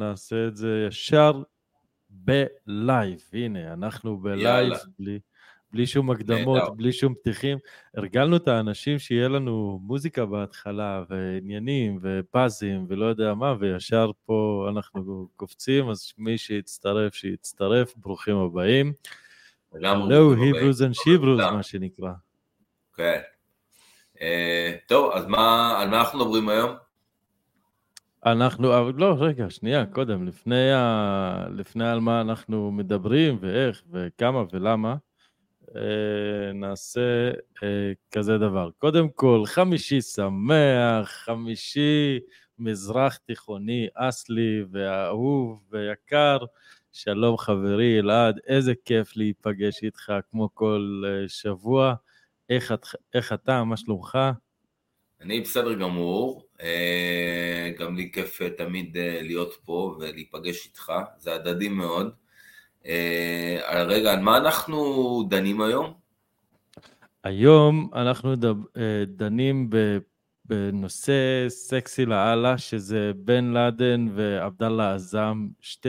נעשה את זה ישר בלייב. הנה, אנחנו בלייב, בלי, בלי שום הקדמות, בלי שום פתיחים. הרגלנו את האנשים שיהיה לנו מוזיקה בהתחלה, ועניינים, ופאזים, ולא יודע מה, וישר פה אנחנו קופצים, אז מי שיצטרף, שיצטרף, ברוכים הבאים. Hello, Hebros and Shebros, מה שנקרא. כן. אה, טוב, אז מה, על מה אנחנו מדברים היום? אנחנו, לא, רגע, שנייה, קודם, לפני, ה, לפני על מה אנחנו מדברים ואיך וכמה ולמה, אה, נעשה אה, כזה דבר. קודם כל, חמישי שמח, חמישי מזרח תיכוני אסלי ואהוב ויקר. שלום חברי אלעד, איזה כיף להיפגש איתך כמו כל אה, שבוע. איך, איך אתה, מה שלומך? אני בסדר גמור, אה, גם לי כיף אה, תמיד להיות פה ולהיפגש איתך, זה הדדי מאוד. רגע, על מה אנחנו דנים היום? היום אנחנו דנים בנושא סקסי לאללה, שזה בן לאדן ועבדאללה עזאם, שתי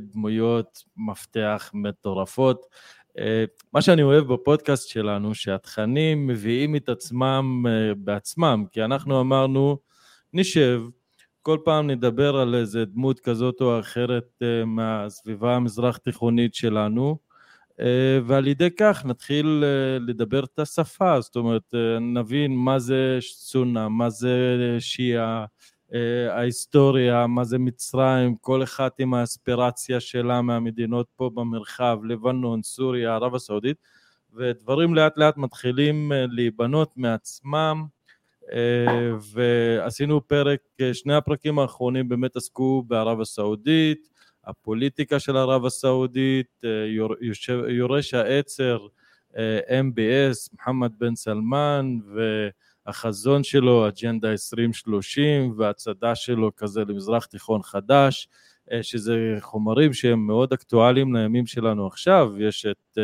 דמויות מפתח מטורפות. אה, מה שאני אוהב בפודקאסט שלנו, שהתכנים מביאים את עצמם אה, בעצמם, כי אנחנו אמרנו, נשב, כל פעם נדבר על איזה דמות כזאת או אחרת אה, מהסביבה המזרח תיכונית שלנו, אה, ועל ידי כך נתחיל אה, לדבר את השפה, זאת אומרת נבין מה זה סונה, מה זה שיעה, ההיסטוריה, מה זה מצרים, כל אחת עם האספירציה שלה מהמדינות פה במרחב, לבנון, סוריה, ערב הסעודית, ודברים לאט לאט מתחילים להיבנות מעצמם, ועשינו פרק, שני הפרקים האחרונים באמת עסקו בערב הסעודית, הפוליטיקה של ערב הסעודית, אה, יורש העצר אה, MBS, מוחמד בן סלמן, והחזון שלו, אג'נדה 2030, והצדה שלו כזה למזרח תיכון חדש, אה, שזה חומרים שהם מאוד אקטואליים לימים שלנו עכשיו, יש את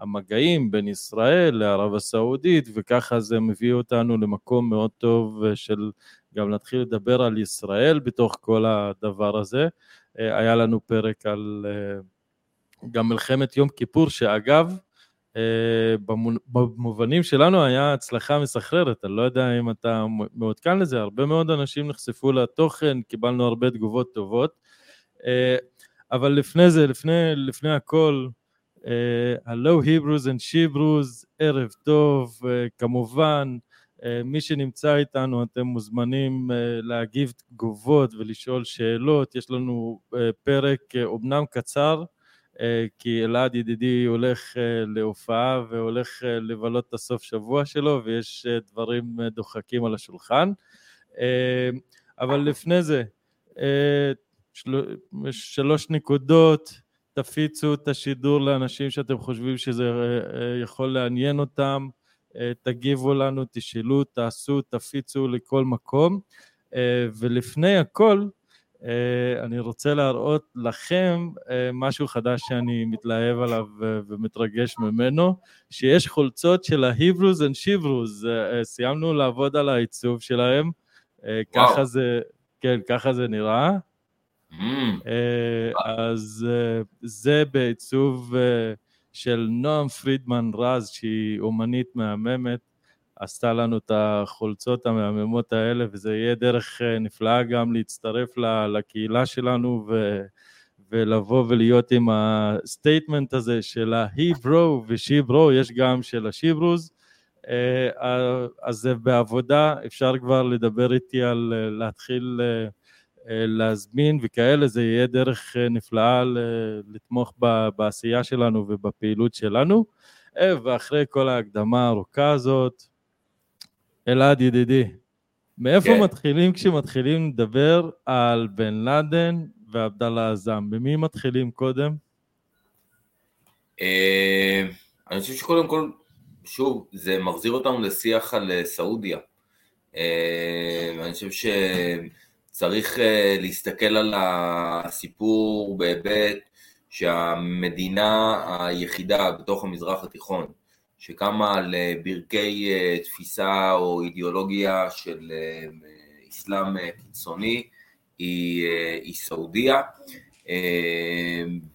המגעים בין ישראל לערב הסעודית, וככה זה מביא אותנו למקום מאוד טוב של גם להתחיל לדבר על ישראל בתוך כל הדבר הזה. אה, היה לנו פרק על אה, גם מלחמת יום כיפור, שאגב, אה, במובנים שלנו היה הצלחה מסחררת, אני לא יודע אם אתה מעודכן לזה, הרבה מאוד אנשים נחשפו לתוכן, קיבלנו הרבה תגובות טובות, אבל לפני זה, לפני, לפני הכל, הלו היברוס אנד שיברוס, ערב טוב, כמובן, אה, מי שנמצא איתנו, אתם מוזמנים אה, להגיב תגובות ולשאול שאלות. יש לנו אה, פרק אומנם קצר, כי אלעד ידידי הולך להופעה והולך לבלות את הסוף שבוע שלו, ויש דברים דוחקים על השולחן. אבל לפני זה, שלוש נקודות, תפיצו את השידור לאנשים שאתם חושבים שזה יכול לעניין אותם. אה, תגיבו לנו, תשאלו, תעשו, תפיצו לכל מקום. אה, ולפני הכל, אה, אני רוצה להראות לכם משהו חדש שאני מתלהב עליו ומתרגש ממנו, שיש חולצות של ההיברוז אנד שיברוז, סיימנו לעבוד על העיצוב שלהם, ככה זה, כן, ככה זה נראה. Mm. אז זה בעיצוב של נועם פרידמן רז, שהיא אומנית מהממת, עשתה לנו את החולצות המהממות האלה, וזה יהיה דרך אה, נפלאה גם להצטרף לקהילה שלנו ו... ולבוא ולהיות עם ה statement הזה של ה-he-bro ו-she-bro, יש גם של אה, אז זה בעבודה, אפשר כבר לדבר איתי על אה, להתחיל אה, להזמין וכאלה, זה יהיה דרך אה, נפלאה לתמוך בעשייה שלנו ובפעילות שלנו. אה, ואחרי כל ההקדמה הארוכה הזאת, אלעד ידידי, מאיפה כן. מתחילים כשמתחילים לדבר על בן לאדן ועבדאללה עזאם? במי מתחילים קודם? אני חושב שקודם כל, שוב, זה מחזיר אותנו לשיח על סעודיה. אני חושב ש... צריך אה, להסתכל על הסיפור בהיבט שהמדינה היחידה בתוך המזרח התיכון, שקמה על אה, ברכי אה, תפיסה או אידיאולוגיה של אסלאם קיצוני, היא, היא סעודיה,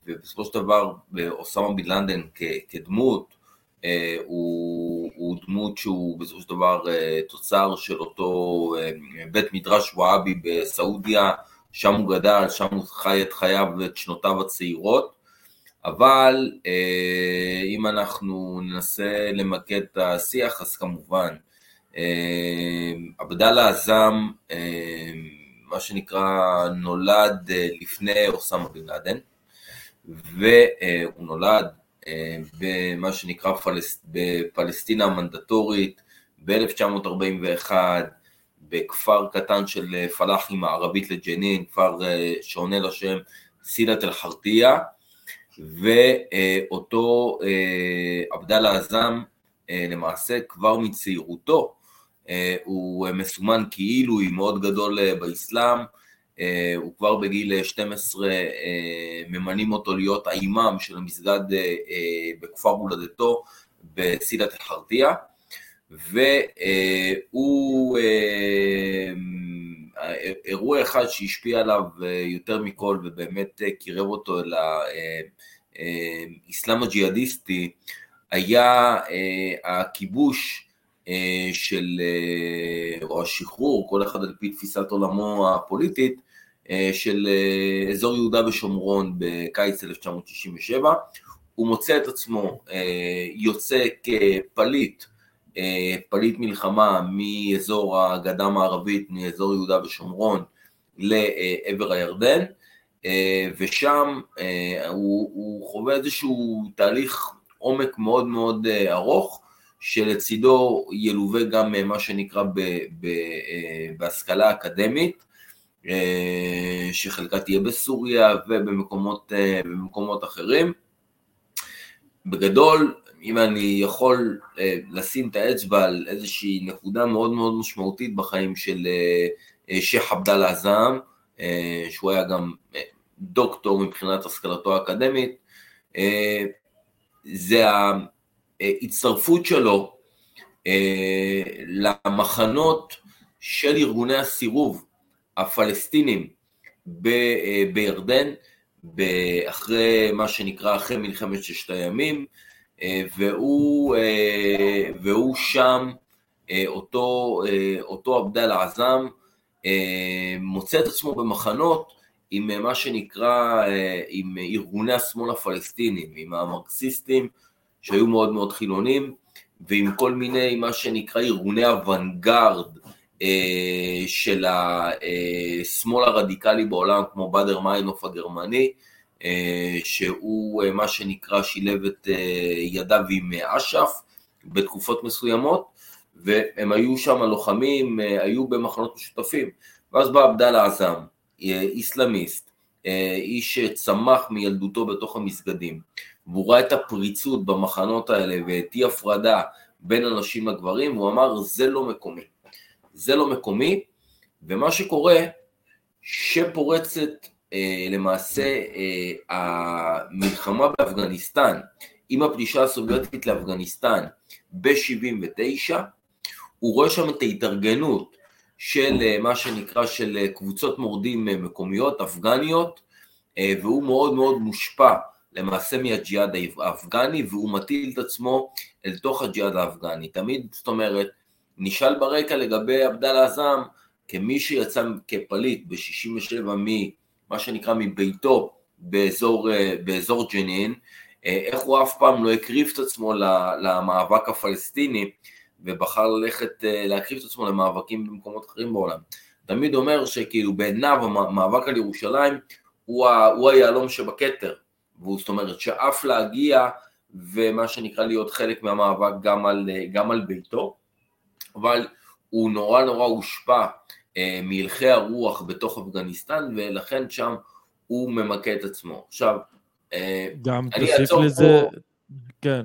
ובסופו של דבר אוסמה בן לאדן כדמות, הוא, הוא דמות שהוא בסופו של דבר תוצר של אותו בית מדרש וואבי בסעודיה, שם הוא גדל, שם הוא חי את חייו ואת שנותיו הצעירות, אבל אה, אם אנחנו ננסה למקד את השיח, אז כמובן, אה, עבדאללה עזאם, אה, מה שנקרא, נולד לפני אוסמה בן לאדן, והוא נולד במה שנקרא פלס, בפלסטינה המנדטורית ב-1941, בכפר קטן של פלאחים מערבית לג'נין, כפר שעונה לשם סילת אל-חרטיה, ואותו אה, עבדאללה עזאם אה, למעשה כבר מצעירותו אה, הוא מסומן כאילו היא מאוד גדול באסלאם, הוא כבר בגיל 12 ממנים אותו להיות האימאם של המסגד בכפר הולדתו בסילת אל-חרטיה והוא אירוע אחד שהשפיע עליו יותר מכל ובאמת קירב אותו אל האסלאם הג'יהאדיסטי היה הכיבוש של, או השחרור, כל אחד על פי תפיסת עולמו הפוליטית, של אזור יהודה ושומרון בקיץ 1967. הוא מוצא את עצמו יוצא כפליט אה, פליט מלחמה מאזור הגדה המערבית, מאזור יהודה ושומרון לעבר הירדן, אה, ושם אה, הוא, הוא חווה איזשהו תהליך עומק מאוד מאוד ארוך, שלצידו ילווה גם מה שנקרא ב, ב, בהשכלה אקדמית, שחלקה תהיה בסוריה ובמקומות אחרים. בגדול, אם אני יכול אה, לשים את האצבע על איזושהי נקודה מאוד מאוד משמעותית בחיים של אה, אה, שייח' עבדאללה עזאם, שהוא היה גם דוקטור מבחינת השכלתו האקדמית, זה ההצטרפות שלו למחנות של ארגוני הסירוב הפלסטינים בירדן, אחרי מה שנקרא אחרי מלחמת ששת הימים, אה, והוא, אה, והוא שם, אה, אותו, אותו עבדאללה עזאם, מוצא את עצמו במחנות עם מה שנקרא, עם ארגוני השמאל הפלסטינים, עם המרקסיסטים שהיו מאוד מאוד חילונים, ועם כל מיני מה שנקרא ארגוני אוונגרד של השמאל הרדיקלי בעולם, כמו באדר מיינוף הגרמני, אה, שהוא אה, מה שנקרא שילב את אה, ידיו עם אש"ף בתקופות מסוימות, והם היו שם לוחמים, היו במחנות משותפים. ואז בא עבדאללה עזאם, איסלאמיסט, איש שצמח מילדותו בתוך המסגדים, והוא ראה את הפריצות במחנות האלה ואת אי הפרדה בין הנשים לגברים, הוא אמר זה לא מקומי. זה לא מקומי, ומה שקורה, שפורצת אה, למעשה אה, המלחמה באפגניסטן עם הפלישה הסובייטית לאפגניסטן ב-79, הוא רואה שם את ההתארגנות של אה, מה שנקרא של קבוצות מורדים מקומיות, אפגניות, והוא מאוד מאוד מושפע למעשה מהג'יהאד האפגני והוא מטיל את עצמו אל תוך הג'יהאד האפגני. תמיד, זאת אומרת, נשאל ברקע לגבי עבדאללה עזאם כמי שיצא כפליט ב-67 מה שנקרא מביתו באזור, אה, באזור ג'נין, אה, איך הוא אף פעם לא הקריב את עצמו למאבק הפלסטיני ובחר ללכת אה, להקריב את עצמו למאבקים במקומות אחרים בעולם. תמיד אומר שכאילו בעיניו המאבק על ירושלים הוא היהלום שבכתר, והוא זאת אומרת שאף להגיע ומה שנקרא להיות חלק מהמאבק גם על, גם על ביתו, אבל הוא נורא נורא הושפע אה, מהלכי הרוח בתוך אפגניסטן, ולכן שם הוא ממקד את עצמו. עכשיו, אה, גם תוסיף לזה, פה... כן,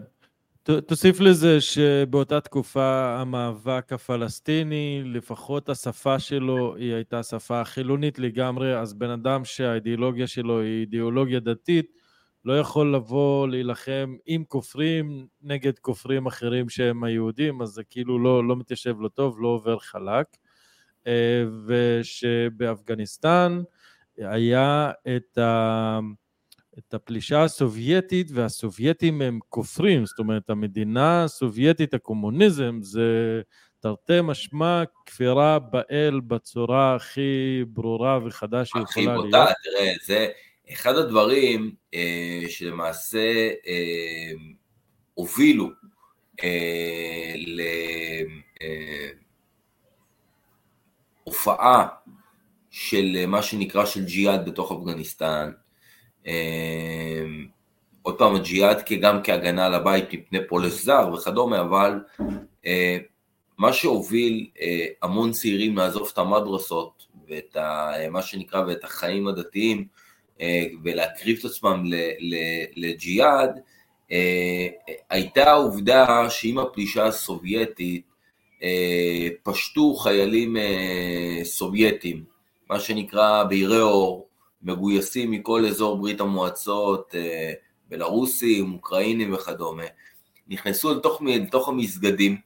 תוסיף לזה שבאותה תקופה המאבק הפלסטיני, לפחות השפה שלו היא הייתה שפה חילונית לגמרי, אז בן אדם שהאידיאולוגיה שלו היא אידיאולוגיה דתית, לא יכול לבוא להילחם עם כופרים נגד כופרים אחרים שהם היהודים, אז זה כאילו לא, לא מתיישב לו טוב, לא עובר חלק. ושבאפגניסטן היה את, ה, את הפלישה הסובייטית והסובייטים הם כופרים, זאת אומרת המדינה הסובייטית, הקומוניזם, זה תרתי משמע כפירה באל בצורה הכי ברורה וחדה שיכולה להיות. הכי בוטה, תראה, זה אחד הדברים אה, שלמעשה אה, הובילו אה, להופעה של מה שנקרא של ג'יהאד בתוך אפגניסטן. עוד פעם, הג'יהאד גם כהגנה על הבית מפני פולש זר וכדומה, אבל אה, מה שהוביל אה, המון צעירים לעזוב את המדרסות ואת ה, מה שנקרא ואת החיים הדתיים ולהקריב את עצמם לג'יהאד, הייתה העובדה שעם הפלישה הסובייטית פשטו חיילים סובייטים מה שנקרא בהירי אור, מגויסים מכל אזור ברית המועצות, אה, בלרוסים, אוקראינים וכדומה, נכנסו לתוך, לתוך המסגדים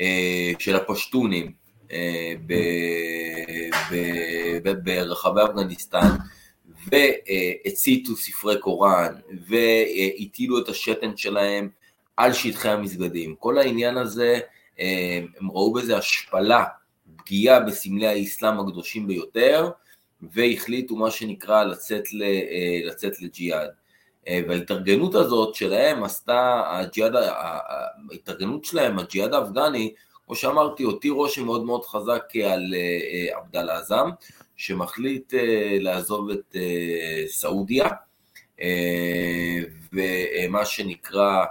אה, של הפשטונים אה, ברחבי אפגניסטן והציתו ספרי קוראן והטילו את השתן שלהם על שטחי המסגדים. כל העניין הזה, הם ראו בזה השפלה פגיעה בסמלי האסלאם הקדושים ביותר, והחליטו מה שנקרא לצאת, ל, אה, לצאת לג'יהאד. אה, וההתארגנות הזאת שלהם עשתה, הג'יהאד, ההתארגנות שלהם, הג'יהאד האפגני, כמו שאמרתי, הותיר רושם מאוד מאוד חזק על אה, עבדאללה עזאם, שמחליט לעזוב את סעודיה, ומה שנקרא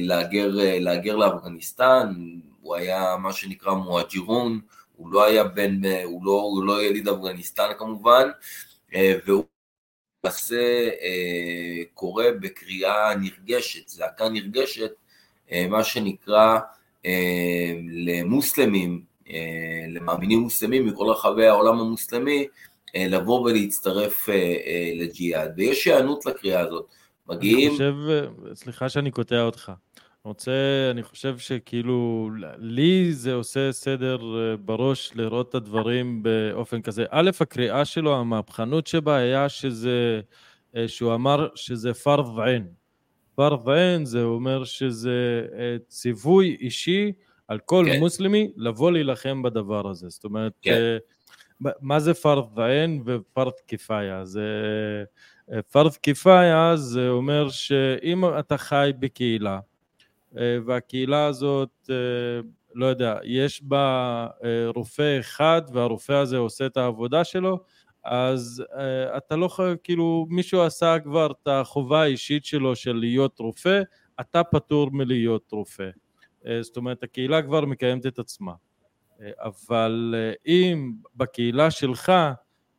להגר, להגר לאפגניסטן, הוא היה מה שנקרא מואג'ירון, הוא לא היה בן, הוא לא, הוא לא יליד אפגניסטן כמובן, אה, והוא למעשה אה, קורא בקריאה נרגשת, זעקה נרגשת, אה, מה שנקרא למוסלמים, למאמינים מוסלמים מכל רחבי העולם המוסלמי, לבוא ולהצטרף לג'יהאד. ויש היענות לקריאה הזאת. מגיעים... אני חושב, סליחה שאני קוטע אותך. רוצה, אני חושב שכאילו, לי זה עושה סדר אה, בראש לראות את הדברים באופן כזה. א', הקריאה שלו, המהפכנות שבה היה שזה, אה, שהוא אמר שזה פרד עין. זה אומר שזה אה, ציווי אישי על כל כן. מוסלמי לבוא להילחם בדבר הזה. זאת אומרת, כן. מה זה פרד עין ופרד כפאיה? זה... פרד כפאיה זה אומר שאם אתה חי בקהילה, אה, והקהילה הזאת, אה, לא יודע, יש בה אה, רופא אחד והרופא הזה עושה את העבודה שלו, אז אתה לא יכול, כאילו מישהו עשה כבר את החובה האישית שלו של להיות רופא, אתה פטור מלהיות רופא. זאת אומרת, הקהילה כבר מקיימת את עצמה. אבל אם בקהילה שלך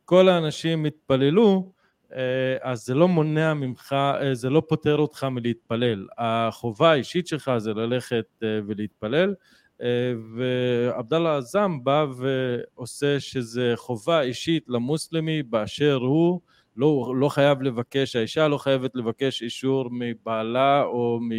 כל האנשים התפללו, אה, אז זה לא מונע ממך, אה, זה לא פוטר אותך מלהתפלל. החובה האישית שלך זה ללכת אה, ולהתפלל, ועבדאללה עזאם בא ועושה שזה חובה אישית למוסלמי באשר הוא, לא, לא חייב לבקש, האישה לא חייבת לבקש אישור מבעלה או מ,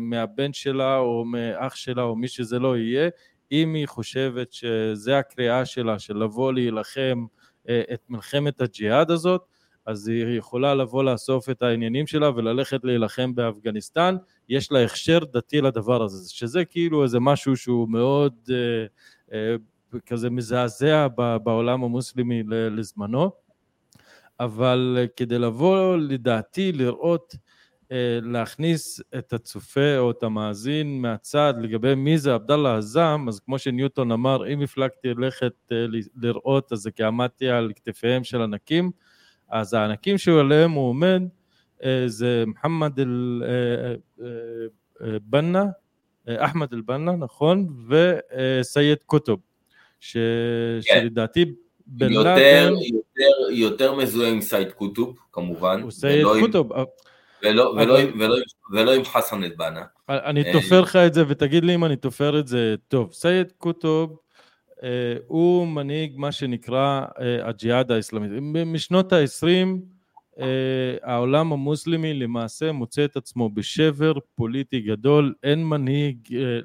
מהבן שלה או מאח שלה או מי שזה לא יהיה, אם היא חושבת שזה הקריאה שלה של לבוא להילחם את מלחמת הג'יהאד הזאת, אז היא יכולה לבוא לאסוף את העניינים שלה וללכת להילחם באפגניסטן, יש לה הכשר דתי לדבר הזה, שזה כאילו איזה משהו שהוא מאוד אה, אה, כזה מזעזע בעולם המוסלמי לזמנו, אבל אה, כדי לבוא לדעתי לראות אה, להכניס את הצופה או את המאזין מהצד לגבי מי זה עבדאללה עזאם, אז כמו שניוטון אמר, אם הפלגתי ללכת אה, לראות, אז זה כי עמדתי על כתפיהם של ענקים, אז הענקים שעליהם הוא עומד אה, זה מוחמד אל-בנה, אחמד אל-בנה, נכון, וסייד קוטב, ש... כן. שלדעתי בן יותר, יותר, יותר מזוהה עם סייד קוטב, כמובן. הוא סייד קוטב. ולא, ולא, עם חסן אל-בנה. אני תופר לך את זה ותגיד לי אם אני תופר את זה טוב. סייד קוטוב אה, הוא מנהיג מה שנקרא אה, הג'יהאד האסלאמית. משנות ה-20 העולם המוסלמי למעשה מוצא את עצמו בשבר פוליטי גדול, אין מנהיג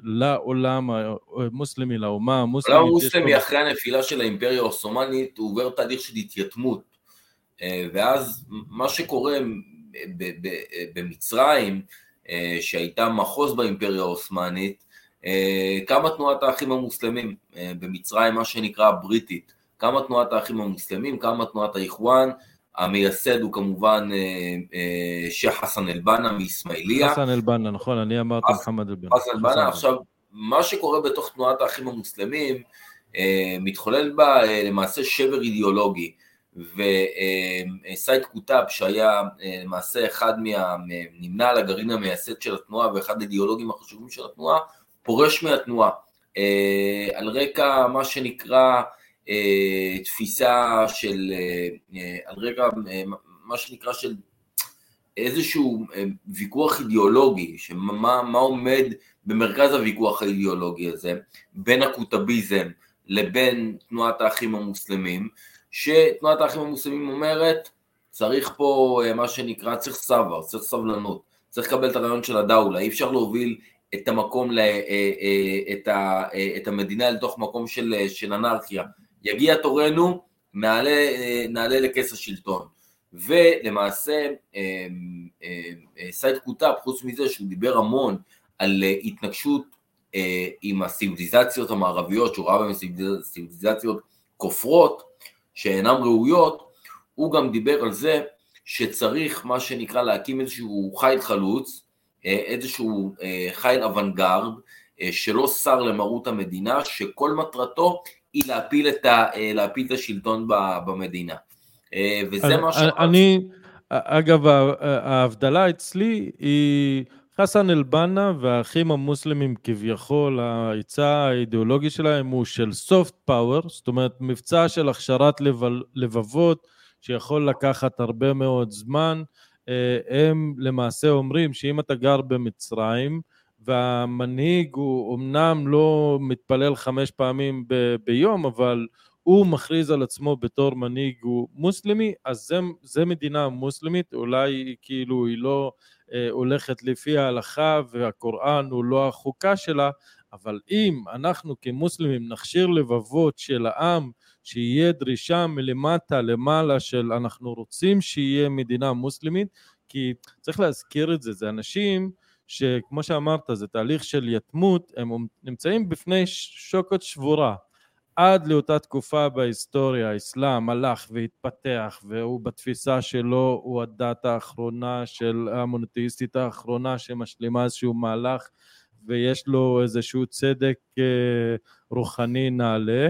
לעולם המוסלמי, לאומה המוסלמית. העולם המוסלמי אחרי הנפילה של האימפריה העות'מאנית הוא עובר תהליך של התייתמות, ואז מה שקורה במצרים, שהייתה מחוז באימפריה העות'מאנית, קמה תנועת האחים המוסלמים במצרים, מה שנקרא הבריטית. קמה תנועת האחים המוסלמים, קמה תנועת האיחואן, המייסד הוא כמובן שייח' חסן אל-בנה מאיסמעיליה. חסן אל-בנה, נכון, אני אמרתי מוחמד אל-בנה. חסן אל-בנה, עכשיו, מה שקורה בתוך תנועת האחים המוסלמים, מתחולל בה למעשה שבר אידיאולוגי, וסייד קוטב שהיה למעשה אחד מה... נמנה על הגרעין המייסד של התנועה ואחד האידיאולוגים החשובים של התנועה, פורש מהתנועה. על רקע מה שנקרא תפיסה של, על רקע מה שנקרא של איזשהו ויכוח אידיאולוגי, שמה מה עומד במרכז הוויכוח האידיאולוגי הזה, בין הקוטביזם לבין תנועת האחים המוסלמים, שתנועת האחים המוסלמים אומרת, צריך פה מה שנקרא, צריך סבר, צריך סבלנות, צריך לקבל את הרעיון של הדאולה, אי אפשר להוביל את המקום, את, ה, את המדינה לתוך מקום של, של אנרכיה. יגיע תורנו, נעלה, נעלה לכס השלטון. ולמעשה סייד קוטב, חוץ מזה שהוא דיבר המון על התנגשות עם הסיביליזציות המערביות, שהוא ראה בהן סיביליזציות כופרות, שאינן ראויות, הוא גם דיבר על זה שצריך מה שנקרא להקים איזשהו חיל חלוץ, איזשהו חיל אוונגרד, שלא שר למרות המדינה, שכל מטרתו היא להפיל את, ה, להפיל את השלטון במדינה. וזה מה ש... אני, אגב, ההבדלה אצלי היא חסן אל-בנה והאחים המוסלמים כביכול, העצה האידיאולוגי שלהם הוא של soft power, זאת אומרת מבצע של הכשרת לבבות שיכול לקחת הרבה מאוד זמן. הם למעשה אומרים שאם אתה גר במצרים, והמנהיג הוא אמנם לא מתפלל חמש פעמים ב- ביום, אבל הוא מכריז על עצמו בתור מנהיג הוא מוסלמי, אז זה, זה מדינה מוסלמית, אולי כאילו היא לא אה, הולכת לפי ההלכה והקוראן הוא לא החוקה שלה, אבל אם אנחנו כמוסלמים נכשיר לבבות של העם, שיהיה דרישה מלמטה למעלה של אנחנו רוצים שיהיה מדינה מוסלמית, כי צריך להזכיר את זה, זה אנשים שכמו שאמרת זה תהליך של יתמות, הם נמצאים בפני שוקת שבורה. עד לאותה תקופה בהיסטוריה האסלאם הלך והתפתח והוא בתפיסה שלו הוא הדת האחרונה של המונותאיסטית האחרונה שמשלימה איזשהו מהלך ויש לו איזשהו צדק רוחני נעלה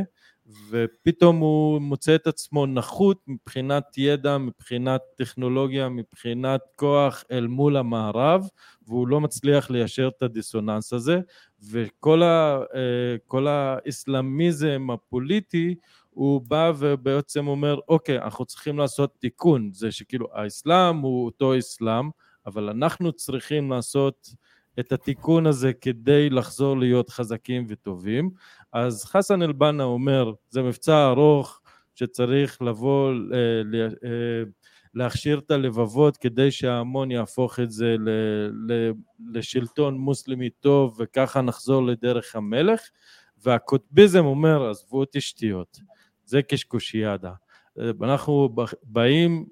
ופתאום הוא מוצא את עצמו נחות מבחינת ידע, מבחינת טכנולוגיה, מבחינת כוח אל מול המערב והוא לא מצליח ליישר את הדיסוננס הזה. וכל ה, כל האסלאמיזם הפוליטי הוא בא ובעצם אומר אוקיי אנחנו צריכים לעשות תיקון. זה שכאילו האסלאם הוא אותו אסלאם אבל אנחנו צריכים לעשות את התיקון הזה כדי לחזור להיות חזקים וטובים. אז חסן אל-בנה אומר זה מבצע ארוך שצריך לבוא להכשיר את הלבבות כדי שההמון יהפוך את זה לשלטון מוסלמי טוב וככה נחזור לדרך המלך. והקוטביזם אומר עזבו אותי שטויות זה קשקושיאדה. אנחנו באים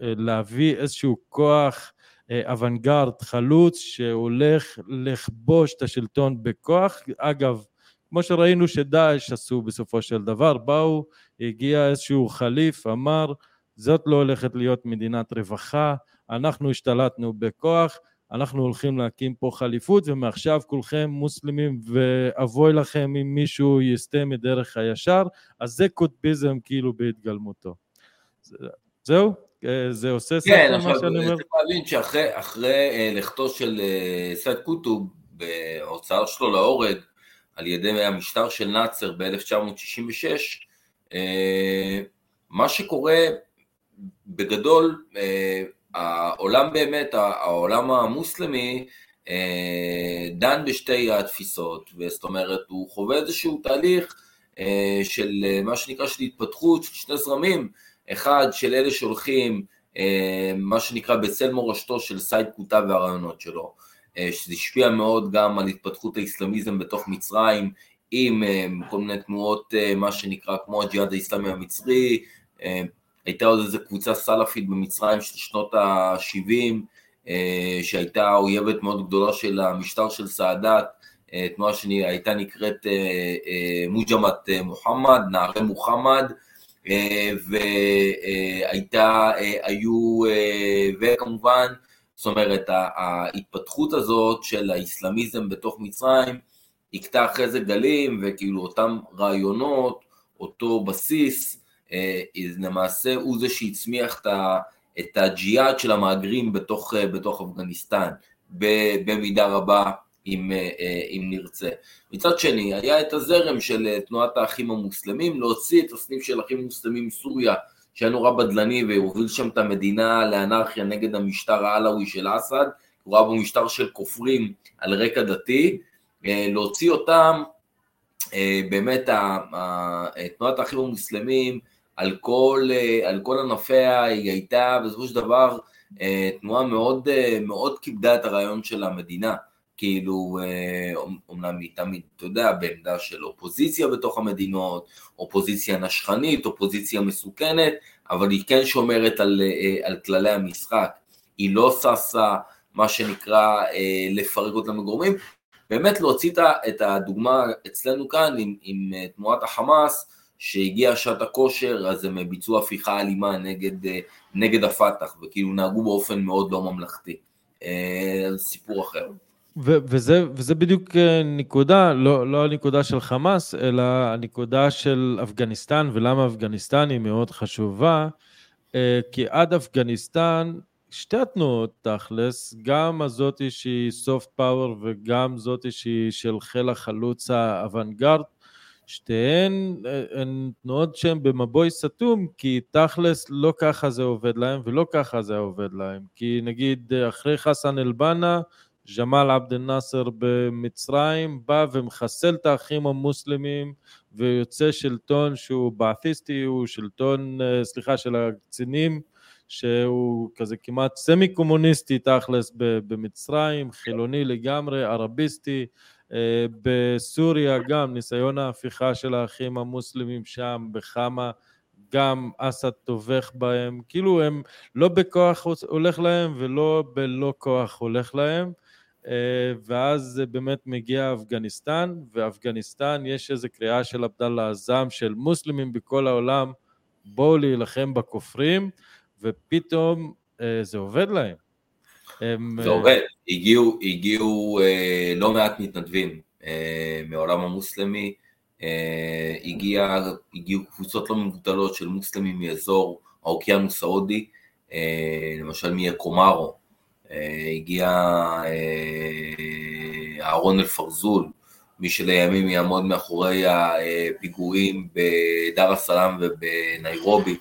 להביא איזשהו כוח אוונגרד חלוץ שהולך לכבוש את השלטון בכוח אגב כמו שראינו שדאעש עשו בסופו של דבר באו הגיע איזשהו חליף אמר זאת לא הולכת להיות מדינת רווחה, אנחנו השתלטנו בכוח, אנחנו הולכים להקים פה חליפות ומעכשיו כולכם מוסלמים ואבוי לכם אם מישהו יסטה מדרך הישר, אז זה קוטביזם כאילו בהתגלמותו. זהו? זה עושה ספר כן, מה שאני אומר? כן, צריך להבין שאחרי לכתו של סייד קוטוב בהוצאה שלו להורג על ידי המשטר של נאצר ב-1966, מה שקורה בגדול, אה, העולם באמת, העולם המוסלמי אה, דן בשתי התפיסות, זאת אומרת, הוא חווה איזשהו תהליך אה, של מה שנקרא של התפתחות של שני זרמים, אחד של אלה שהולכים מה שנקרא בצל מורשתו של סייד קוטה והרעיונות שלו, שזה השפיע מאוד גם על התפתחות האסלאמיזם בתוך מצרים, עם כל מיני תנועות, מה שנקרא כמו הג'יהאד האסלאמי המצרי, הייתה עוד איזו קבוצה סלאפית במצרים של שנות ה-70, שהייתה אויבת מאוד גדולה של המשטר של סאדאת, תנועה שהייתה נקראת מוג'מת מוחמד, נערי מוחמד, והייתה, היו, וכמובן, זאת אומרת, ההתפתחות הזאת של האסלאמיזם בתוך מצרים, הכתה אחרי זה גלים, וכאילו אותם רעיונות, אותו בסיס, למעשה הוא זה שהצמיח את הג'יהאד של המהגרים בתוך, בתוך אפגניסטן, במידה רבה אם, אם נרצה. מצד שני, היה את הזרם של תנועת האחים המוסלמים, להוציא את הסניף של אחים מוסלמים מסוריה, שהיה נורא בדלני והוביל שם את המדינה לאנרכיה נגד המשטר העלאווי של אסד, הוא ראה בו משטר של כופרים על רקע דתי, להוציא אותם, באמת תנועת האחים המוסלמים על כל, על כל ענפיה היא הייתה בסופו של דבר תנועה מאוד, מאוד כיבדה את הרעיון של המדינה. כאילו, אומנם היא תמיד, אתה יודע, בעמדה של אופוזיציה בתוך המדינות, אופוזיציה נשכנית, אופוזיציה מסוכנת, אבל היא כן שומרת על, על כללי המשחק. היא לא ששה, מה שנקרא, לפרק אותם לגורמים. באמת להוציא את הדוגמה אצלנו כאן עם, עם תנועת החמאס, שהגיעה שעת הכושר, אז הם ביצעו הפיכה אלימה נגד, נגד הפת"ח, וכאילו נהגו באופן מאוד לא ממלכתי. סיפור אחר. וזה, וזה בדיוק נקודה, לא, לא הנקודה של חמאס, אלא הנקודה של אפגניסטן, ולמה אפגניסטן היא מאוד חשובה, כי עד אפגניסטן, שתי התנועות תכלס, גם הזאתי שהיא סופט פאוור וגם זאתי שהיא של חיל החלוץ האוונגרד, שתיהן הן תנועות שהן במבוי סתום, כי תכלס לא ככה זה עובד להם ולא ככה זה עובד להם. כי נגיד אחרי חסן אל-בנה, ג'מאל עבד אל-נאסר במצרים בא ומחסל את האחים המוסלמים ויוצא שלטון שהוא בעתיסטי, הוא שלטון, סליחה, של הקצינים, שהוא כזה כמעט סמי קומוניסטי תכלס במצרים, חילוני לגמרי, ערביסטי, בסוריה גם ניסיון ההפיכה של האחים המוסלמים שם בחמה, גם אסד טובח בהם, כאילו הם לא בכוח הולך להם ולא בלא כוח הולך להם, ואז באמת מגיע אפגניסטן, ואפגניסטן יש איזו קריאה של עבדאללה עזאם של מוסלמים בכל העולם, בואו להילחם בכופרים, ופתאום זה עובד להם. הם... זה עובד, הגיעו, הגיעו אה, לא מעט מתנדבים אה, מעולם המוסלמי, אה, הגיע, הגיעו קבוצות לא מבוטלות של מוסלמים מאזור האוקיינוס ההודי, אה, למשל מאקומרו, אה, הגיע אה, אהרון אל-פרזול, מי שלימים יעמוד מאחורי הפיגועים בדאר א-סלאם ובניירובי,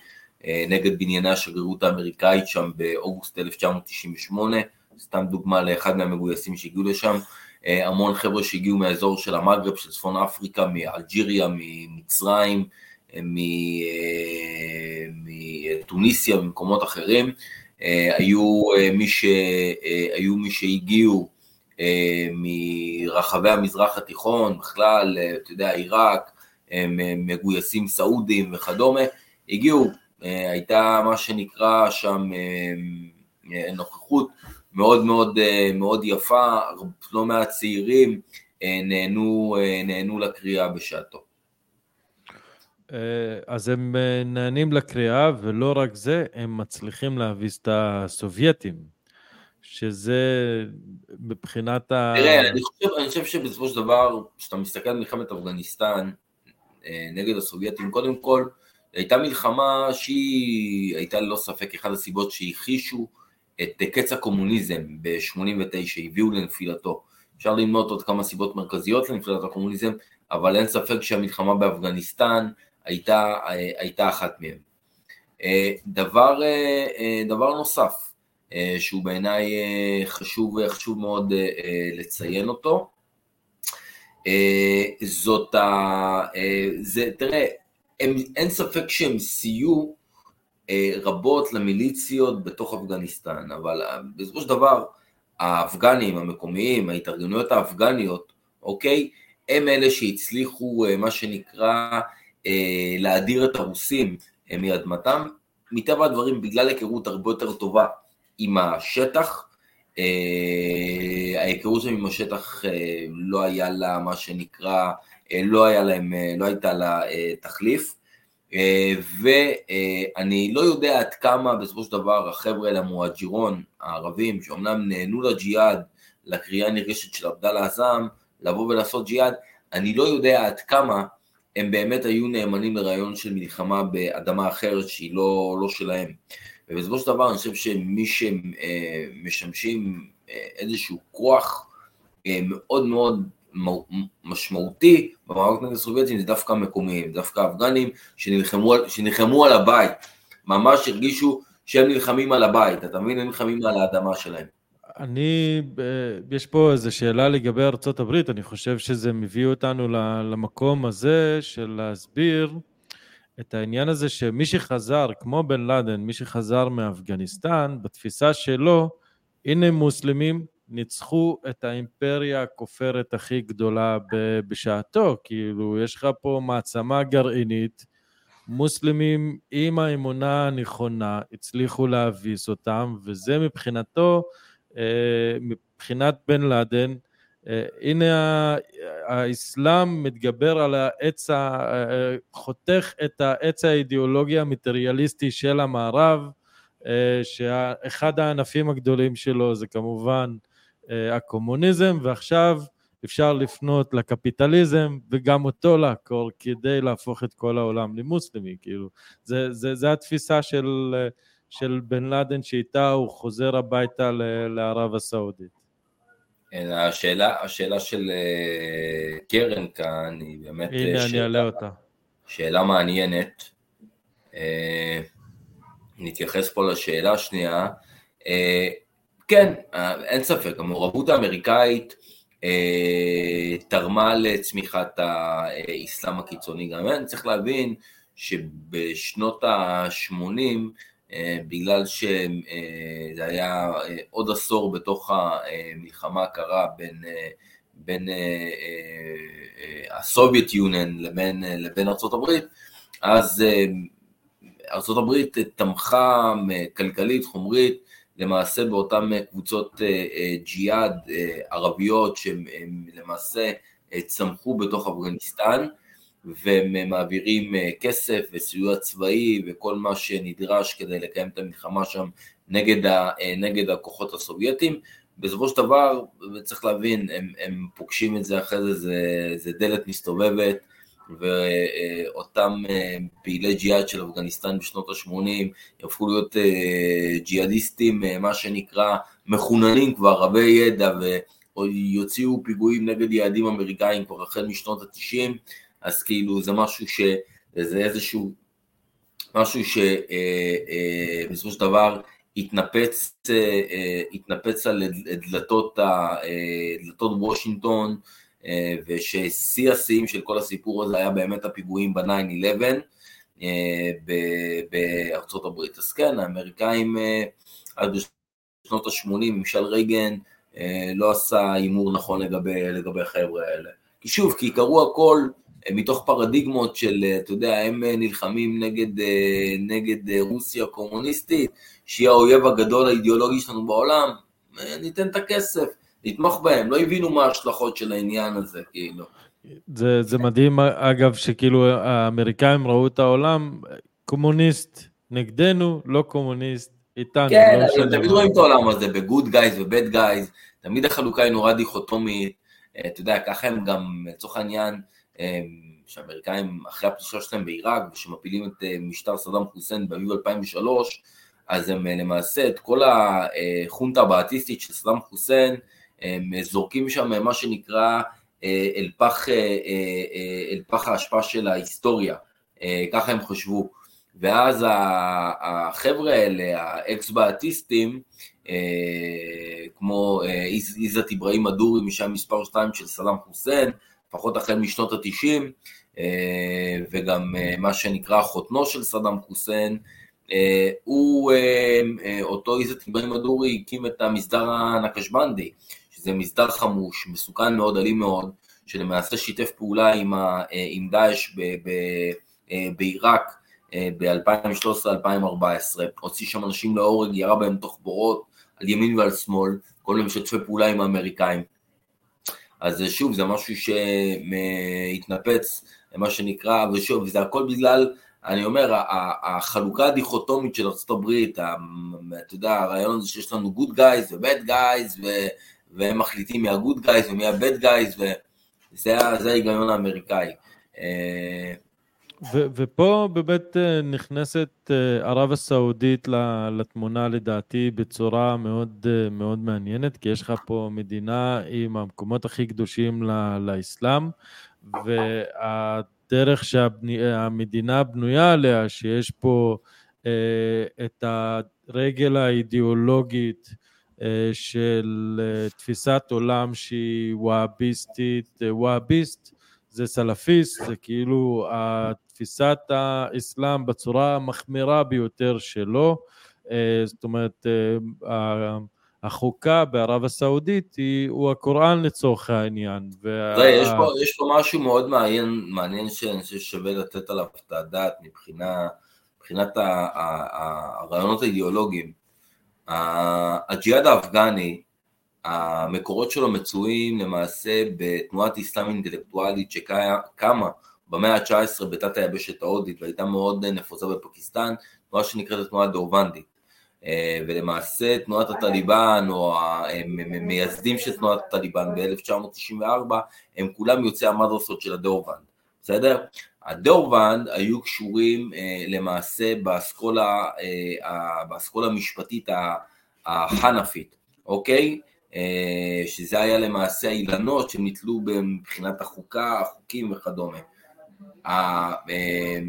אה, נגד בנייני השגרירות האמריקאית שם באוגוסט 1998, סתם דוגמה לאחד מהמגויסים שהגיעו לשם, אה, המון חבר'ה שהגיעו מהאזור של המגרב, של צפון אפריקה, מאלג'יריה, ממצרים, אה, מטוניסיה, ממקומות אחרים, היו מי, ש... היו מי שהגיעו מרחבי המזרח התיכון, בכלל, אתה יודע, עיראק, מגויסים סעודים וכדומה, הגיעו אה, הייתה מה שנקרא שם אה, אה, נוכחות מאוד מאוד, מאוד יפה, לא מעט צעירים נהנו, נהנו לקריאה בשעתו. אז הם נהנים לקריאה, ולא רק זה, הם מצליחים להביס את הסובייטים, שזה מבחינת ה... תראה, אני חושב, אני חושב שבסופו של דבר, כשאתה מסתכל על מלחמת אפגניסטן נגד הסובייטים, קודם כל, הייתה מלחמה שהיא הייתה ללא ספק אחת הסיבות שהכחישו את קץ הקומוניזם ב-89, הביאו לנפילתו. אפשר למנות עוד כמה סיבות מרכזיות לנפילת הקומוניזם, אבל אין ספק שהמלחמה באפגניסטן הייתה, הייתה אחת מהן. דבר, דבר נוסף, שהוא בעיניי חשוב, חשוב מאוד לציין אותו, זאת ה... זה, תראה, הם, אין ספק שהם סייעו רבות למיליציות בתוך אפגניסטן, אבל בסופו של דבר האפגנים המקומיים, ההתארגנויות האפגניות, אוקיי, הם אלה שהצליחו מה שנקרא להדיר את הרוסים מאדמתם, מטבע הדברים בגלל היכרות הרבה יותר טובה עם השטח, אה, ההיכרות שלהם עם השטח אה, לא היה לה מה שנקרא, אה, לא, היה להם, לא הייתה לה תחליף, ואני לא יודע עד כמה בסופו של דבר החבר'ה האלה, המואג'ירון, הערבים, שאומנם נהנו לג'יהאד, לקריאה הנרגשת של עבדאללה עזאם, לבוא ולעשות ג'יהאד, אני לא יודע עד כמה הם באמת היו נאמנים לרעיון של מלחמה באדמה אחרת שהיא לא, לא שלהם. ובסופו של דבר אני חושב שמי שמשמשים אה, איזשהו כוח אה, מאוד מאוד משמעותי במאבק נגד הסובייטים זה דווקא המקומיים, דווקא האפגנים שנלחמו, שנלחמו על הבית, ממש הרגישו שהם נלחמים על הבית, אתה מבין? הם נלחמים על האדמה שלהם. אני, אה, יש פה איזו שאלה לגבי הברית, אני חושב שזה מביא אותנו למקום הזה של להסביר את העניין הזה שמי שחזר, כמו בן לאדן, מי שחזר מאפגניסטן, בתפיסה שלו, הנה מוסלמים ניצחו את האימפריה הכופרת הכי גדולה בשעתו, כאילו יש לך פה מעצמה גרעינית, מוסלמים עם האמונה הנכונה הצליחו להביס אותם, וזה מבחינתו, מבחינת בן לאדן, אה, הנה האסלאם מתגבר על העץ, אה, חותך את העץ האידיאולוגי המטריאליסטי של המערב, אה, שאחד הענפים הגדולים שלו זה כמובן הקומוניזם, ועכשיו אפשר לפנות לקפיטליזם וגם אותו לעקור כדי להפוך את כל העולם למוסלמי, כאילו, זה, זה, זה התפיסה של, של בן לאדן שאיתה הוא חוזר הביתה לערב הסעודית. אלא השאלה, השאלה של אה, קרן כאן היא באמת הנה, שאלה, אני אעלה אותה. שאלה מעניינת. אה, נתייחס פה לשאלה השנייה. אה, כן, אין ספק, המעורבות האמריקאית תרמה לצמיחת האסלאם הקיצוני. גם צריך להבין שבשנות ה-80 אה, בגלל שזה אה, היה אה, עוד עשור בתוך המלחמה הקרה בין, בין הסובייט יוניון לבין, לבין ארה"ב, אז ארה"ב תמכה כלכלית, חומרית, למעשה באותן קבוצות ג'יהאד ערביות שהם למעשה צמחו בתוך אפגניסטן, והם מעבירים אה, כסף וסיוע צבאי וכל מה שנדרש כדי לקיים את המלחמה שם נגד, ה, אה, נגד הכוחות הסובייטים. בסופו של דבר, צריך להבין, הם, הם פוגשים את זה אחרי זה, זה, זה דלת מסתובבת, ואותם אה, פעילי ג'יהאד של אפגניסטן בשנות ה-80 יהפכו להיות ג'יהאדיסטים, מה שנקרא, מחוננים כבר, רבי ידע, ויוציאו פיגועים נגד יעדים אמריקאים כבר החל משנות ה-90. אז כאילו זה משהו ש... זה איזשהו משהו שבסופו אה, של דבר התנפץ, אה, התנפץ על דלתות, דלתות וושינגטון וששיא השיאים של כל הסיפור הזה היה באמת הפיגועים ב-9-11 בארצות הברית. אז כן, האמריקאים עד בשנות ה-80, ממשל רייגן לא עשה הימור נכון לגבי, לגבי החבר'ה האלה. כי שוב, כי קראו הכל מתוך פרדיגמות של, אה, אתה יודע, הם אה, נלחמים נגד, אה, נגד רוסיה הקומוניסטית, שהיא האויב הגדול האידיאולוגי שלנו בעולם, ניתן את הכסף, נתמוך בהם, לא הבינו מה ההשלכות של העניין הזה, כאילו. זה, זה מדהים, אגב, שכאילו האמריקאים ראו את העולם, קומוניסט נגדנו, לא קומוניסט איתנו. כן, לא הם תמיד רואים את העולם הזה בגוד גייז ובד גייז, תמיד החלוקה היא נורא דיכוטומית, אתה יודע, ככה הם גם, לצורך העניין, שהאמריקאים אחרי הפלישה שלהם בעיראק ושמפילים את אה, משטר סדאם חוסיין באביב 2003 אז הם אה, למעשה את כל החונטה הבעתיסטית של סדאם חוסיין הם זורקים שם מה שנקרא אה, אל פח, אל פח ההשפעה של ההיסטוריה, ככה הם חשבו. ואז החבר'ה האלה, האקס בעתיסטים, כמו עיזת אברהים אדורי, משם מספר 2 של סדאם חוסיין, לפחות החל משנות התשעים, אה, וגם אה, מה שנקרא חותנו של סדאם חוסיין, הוא, אותו איזת איברהים הדורי הקים את המסדר הנקשבנדי, שזה מסדר חמוש, מסוכן מאוד, אלים מאוד, שלמעשה שיתף פעולה עם, ה, עם דאעש בעיראק ב-2013-2014, הוציא שם אנשים להורג, ירה בהם תוך בורות, על ימין ועל שמאל, כל מיני משתפי פעולה עם האמריקאים. אז שוב, זה משהו שהתנפץ, מה שנקרא, ושוב, וזה הכל בגלל, אני אומר, החלוקה הדיכוטומית של ארה"ב, אתה יודע, הרעיון זה שיש לנו good guys ו-bad והם מחליטים מי ה-good ומי ה-bad וזה ההיגיון האמריקאי. אה, ו- ופה באמת אה, נכנסת אה, ערב הסעודית לתמונה לדעתי בצורה מאוד, אה, מאוד מעניינת, כי יש לך פה מדינה עם המקומות הכי קדושים לאסלאם, והדרך שהמדינה בנויה עליה, שיש פה את הרגל האידיאולוגית של תפיסת עולם שהיא והביסטית, והביסט זה סלפיסט, זה כאילו תפיסת האסלאם בצורה המחמירה ביותר שלו, אה, זאת אומרת אה, החוקה בערב הסעודית היא, הוא הקוראן לצורך העניין. וה... יש, פה, יש פה משהו מאוד מעניין, מעניין שאני חושב ששווה לתת עליו את הדעת מבחינה, מבחינת הרעיונות האידיאולוגיים. הג'יהאד האפגני, המקורות שלו מצויים למעשה בתנועת אסלאם אינטלקטואלית שקמה במאה ה-19 בתת היבשת ההודית והייתה מאוד נפוצה בפקיסטן, תנועה שנקראת התנועה הדורבנדית. אה, ולמעשה תנועת הטליבן או המייסדים של תנועת הטליבן ב-1994 הם כולם יוצאי המדרסות של הדורבנד, בסדר? הדורבנד היו קשורים אה, למעשה באסכולה, אה, באסכולה המשפטית החנפית, אוקיי? שזה היה למעשה האילנות שנתלו מבחינת החוקה, החוקים וכדומה. אה, אה,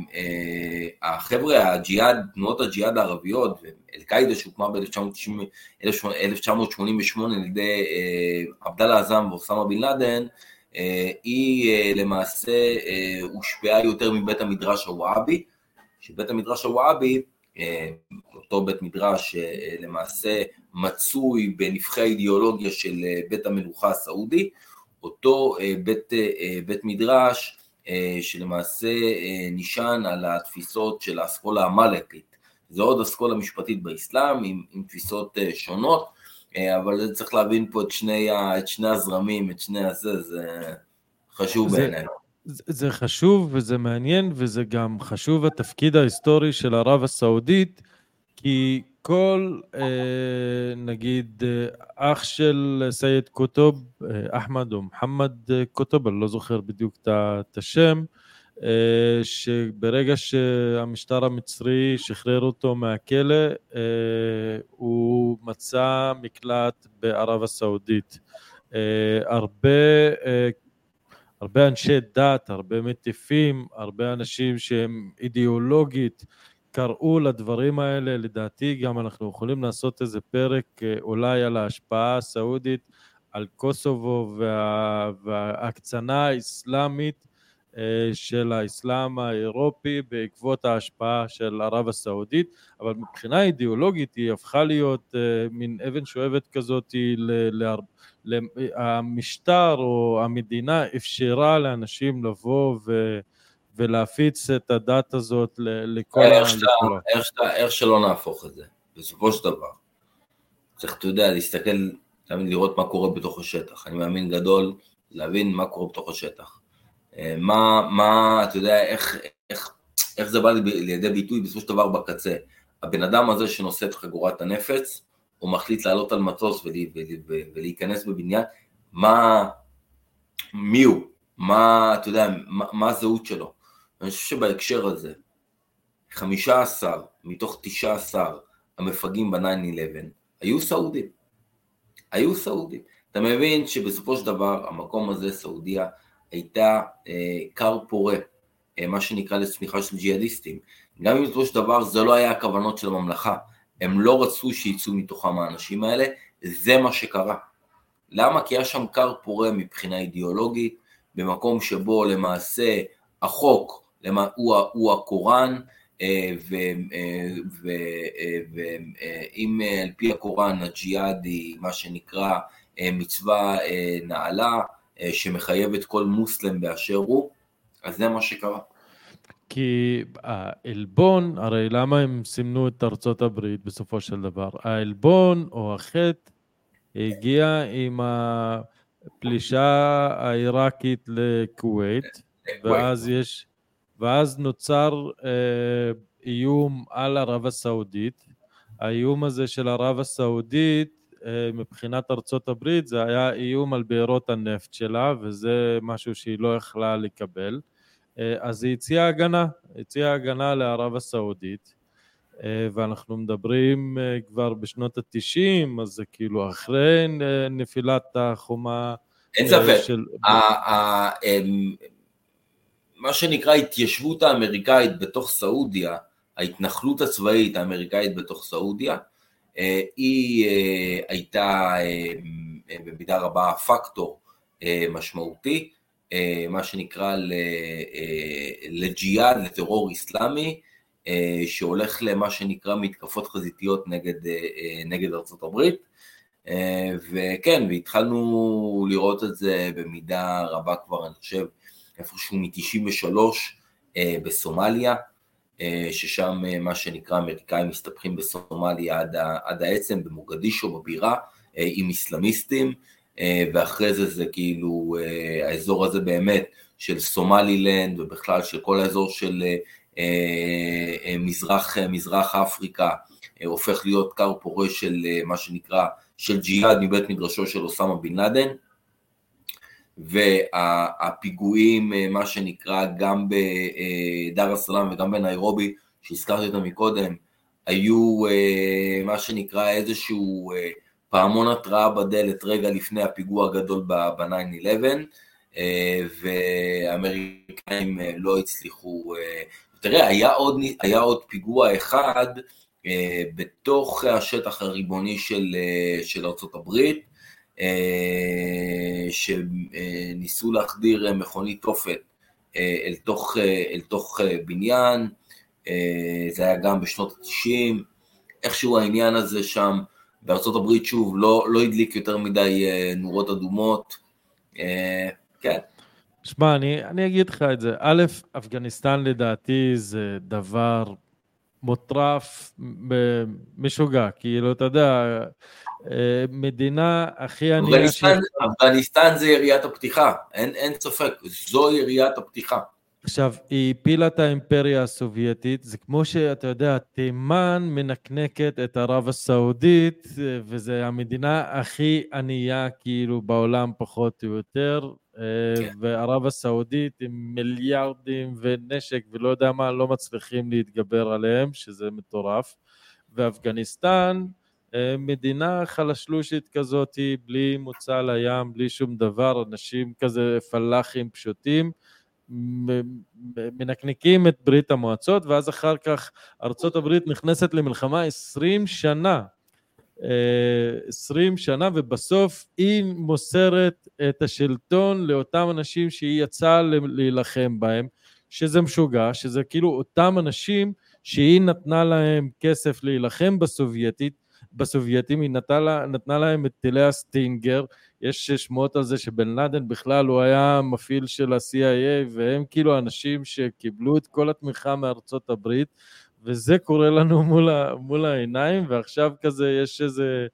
החבר'ה, הג'יהאד, תנועות הג'יהאד הערביות, אל-קאעידה שהוקמה ב-1988 על ידי אה, עבדאללה עזאם ואוסמה בן לאדן, היא למעשה הושפעה יותר מבית המדרש הוואבי, שבית המדרש הוואבי, אותו בית מדרש למעשה מצוי בנבחי האידיאולוגיה של בית המלוכה הסעודי, אותו בית, בית מדרש אה, שלמעשה אה, נשען על התפיסות של האסכולה המלכית. זו עוד אסכולה משפטית באסלאם עם, עם תפיסות אה, שונות, אבל צריך להבין פה את שני, את שני הזרמים, את שני הזה, זה חשוב בעיניי. זה, חשוב וזה מעניין וזה גם חשוב התפקיד ההיסטורי של ערב הסעודית, כי כל, אה, נגיד, אה, אח של סייד קוטוב, אה, אחמד או מוחמד קוטוב, אני לא זוכר בדיוק את השם, שברגע שהמשטר המצרי שחרר אותו מהכלא, הוא מצא מקלט בערב הסעודית. הרבה, הרבה אנשי דת, הרבה מטיפים, הרבה אנשים שהם אידיאולוגית, קראו לדברים האלה, לדעתי גם אנחנו יכולים לעשות איזה פרק אה, אולי על ההשפעה הסעודית, על קוסובו וה, וההקצנה האסלאמית של האסלאם האירופי בעקבות ההשפעה של ערב הסעודית, אבל מבחינה אידיאולוגית היא הפכה להיות אה, מין אבן שואבת כזאת, המשטר או המדינה אפשרה לאנשים לבוא ו... ולהפיץ את הדת הזאת לכל ה... איך, איך, איך שלא נהפוך את זה, בסופו של דבר. צריך, אתה יודע, להסתכל, תמיד לראות מה קורה בתוך השטח. אני מאמין גדול להבין מה קורה בתוך השטח. אה, מה, מה, אתה יודע, איך, איך, איך זה בא לידי ביטוי בסופו של דבר בקצה. הבן אדם הזה שנושא את חגורת הנפץ, הוא מחליט לעלות על מטוס ולהיכנס בבניין, מה, מי הוא? מה, אתה יודע, מה, מה הזהות שלו? אני חושב שבהקשר הזה, 15 מתוך 19 המפגעים ב-9-11 היו סעודים. היו סעודים. אתה מבין שבסופו של דבר המקום הזה, סעודיה, הייתה אה, כר פורה, אה, מה שנקרא לצמיחה של ג'יהאדיסטים. גם אם בסופו של דבר זה לא היה הכוונות של הממלכה, הם לא רצו שיצאו מתוכם האנשים האלה, זה מה שקרה. למה? כי היה שם כר פורה מבחינה אידיאולוגית, במקום שבו למעשה החוק הוא, הוא הקוראן, ואם על פי הקוראן הג'יהאד היא מה שנקרא מצווה נעלה, שמחייבת כל מוסלם באשר הוא, אז זה מה שקרה. כי העלבון, הרי למה הם סימנו את ארצות הברית בסופו של דבר? העלבון או החטא הגיע עם הפלישה העיראקית לכווית, ואז יש, ואז נוצר אה, איום על ערב הסעודית. האיום הזה של ערב הסעודית אה, מבחינת ארצות הברית זה היה איום על בארות הנפט שלה וזה משהו שהיא לא יכלה לקבל. אה, אז היא הציעה הגנה, הציעה הגנה לערב הסעודית, אה, ואנחנו מדברים אה, כבר בשנות התשעים, אז זה כאילו אחרי נפילת החומה אין ספק, של... מה שנקרא ההתיישבות האמריקאית בתוך סעודיה, ההתנחלות הצבאית האמריקאית בתוך סעודיה, היא הייתה במידה רבה פקטור משמעותי, אה, מה שנקרא אה, לג'יהאד, לטרור איסלאמי, אה, שהולך למה שנקרא מתקפות חזיתיות נגד, נגד ארצות הברית. וכן, והתחלנו לראות את זה במידה רבה כבר, אני חושב, איפשהו מ-93 בסומליה, ששם מה שנקרא אמריקאים מסתבכים בסומליה עד, עד העצם, במוגדישו, בבירה, עם איסלאמיסטים. אה, ואחרי זה זה כאילו אה, האזור הזה באמת של סומלילנד ובכלל של כל האזור של אה, מזרח, מזרח אפריקה הופך להיות כר פורה של מה שנקרא של ג'יהאד מבית מדרשו של אוסמה בן לאדן והפיגועים מה שנקרא גם בדר א-סלאם וגם בניירובי שהזכרתי אותם מקודם היו מה שנקרא איזשהו פעמון התראה בדלת רגע לפני הפיגוע הגדול ב-9-11 אה, והאמריקאים אה, לא הצליחו, אה, תראה היה עוד, היה עוד פיגוע אחד בתוך השטח הריבוני של, של ארה"ב שניסו להחדיר מכונית תופת אל תוך, אל תוך בניין, זה היה גם בשנות ה-90, איכשהו העניין הזה שם בארצות הברית שוב לא, לא הדליק יותר מדי אה, נורות אדומות, אה, כן. שמע, אני, אני אגיד לך את זה. א', אפגניסטן לדעתי זה דבר מוטרף, משוגע, כאילו, אתה יודע, אה, מדינה הכי ענייה... אפגניסטן זה יריית הפתיחה, אין, אין ספק, זו יריית הפתיחה. עכשיו, היא הפילה את האימפריה הסובייטית, זה כמו שאתה יודע, תימן מנקנקת את ערב הסעודית, וזו המדינה הכי ענייה כאילו בעולם פחות או יותר, כן. וערב הסעודית עם מיליארדים ונשק ולא יודע מה, לא מצליחים להתגבר עליהם, שזה מטורף, ואפגניסטן, מדינה חלשלושית כזאת, בלי מוצא לים, בלי שום דבר, אנשים כזה פלאחים פשוטים, מנקנקים את ברית המועצות, ואז אחר כך ארצות הברית נכנסת למלחמה 20 שנה. 20 שנה, ובסוף היא מוסרת את השלטון לאותם אנשים שהיא יצאה להילחם בהם, שזה משוגע, שזה כאילו אותם אנשים שהיא נתנה להם כסף להילחם בסובייטית, בסובייטים, היא נתנה, נתנה להם את טילי הסטינגר, יש שמועות על זה שבן לאדן בכלל הוא היה מפעיל של ה-CIA והם כאילו אנשים שקיבלו את כל התמיכה מארצות הברית וזה קורה לנו מול, ה, מול העיניים ועכשיו כזה יש איזה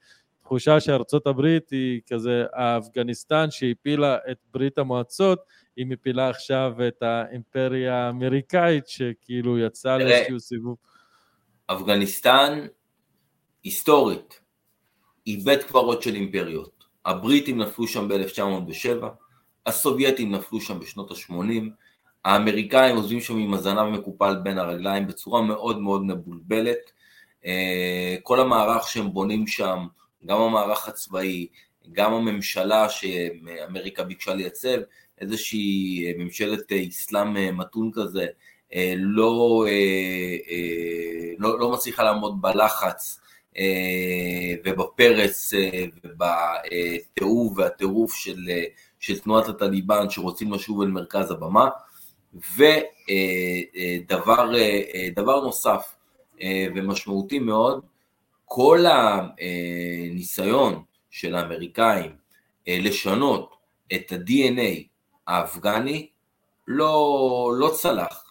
תחושה שארצות הברית היא כזה האפגניסטן שהפילה את ברית המועצות היא מפילה עכשיו את האימפריה האמריקאית שכאילו יצאה לאיזשהו סיבוב. אפגניסטן היסטורית בית קברות של אימפריות. הבריטים נפלו שם ב-1907, הסובייטים נפלו שם בשנות ה-80, האמריקאים עוזבים שם עם הזנב מקופל בין הרגליים בצורה מאוד מאוד מבולבלת, אה, כל המערך שהם בונים שם, גם המערך הצבאי, גם הממשלה שאמריקה ביקשה לייצב, איזושהי ממשלת אסלאם מתון כזה, אה, לא, אה, לא, לא מצליחה לעמוד בלחץ ובפרץ אה, ובתיעוב והטירוף של, אה, של תנועת הטליבן שרוצים לשוב אל מרכז הבמה ודבר נוסף ומשמעותי מאוד, כל הניסיון של האמריקאים לשנות את ה-DNA האפגני לא, לא צלח.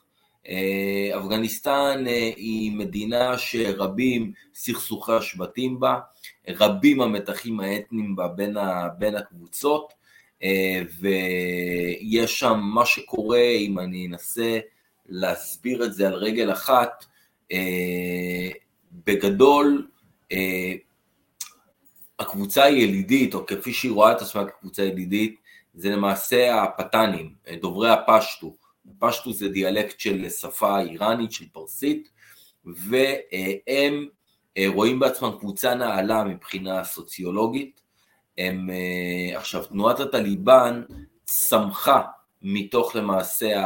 אה, אפגניסטן אה, היא מדינה שרבים סכסוכי השבטים בה, רבים המתחים האתניים בה בין, ה, בין הקבוצות, אה, ויש שם מה שקורה, אם אני אנסה להסביר את זה על רגל אחת, בגדול הקבוצה הילידית, או כפי שהיא רואה את עצמה כקבוצה ילידית, זה למעשה הפתנים, דוברי הפשטו. פשטו זה דיאלקט של שפה איראנית, של פרסית, והם אה, רואים בעצמם קבוצה נעלה מבחינה סוציולוגית. הם, אה, עכשיו, תנועת הטליבן צמחה מתוך למעשה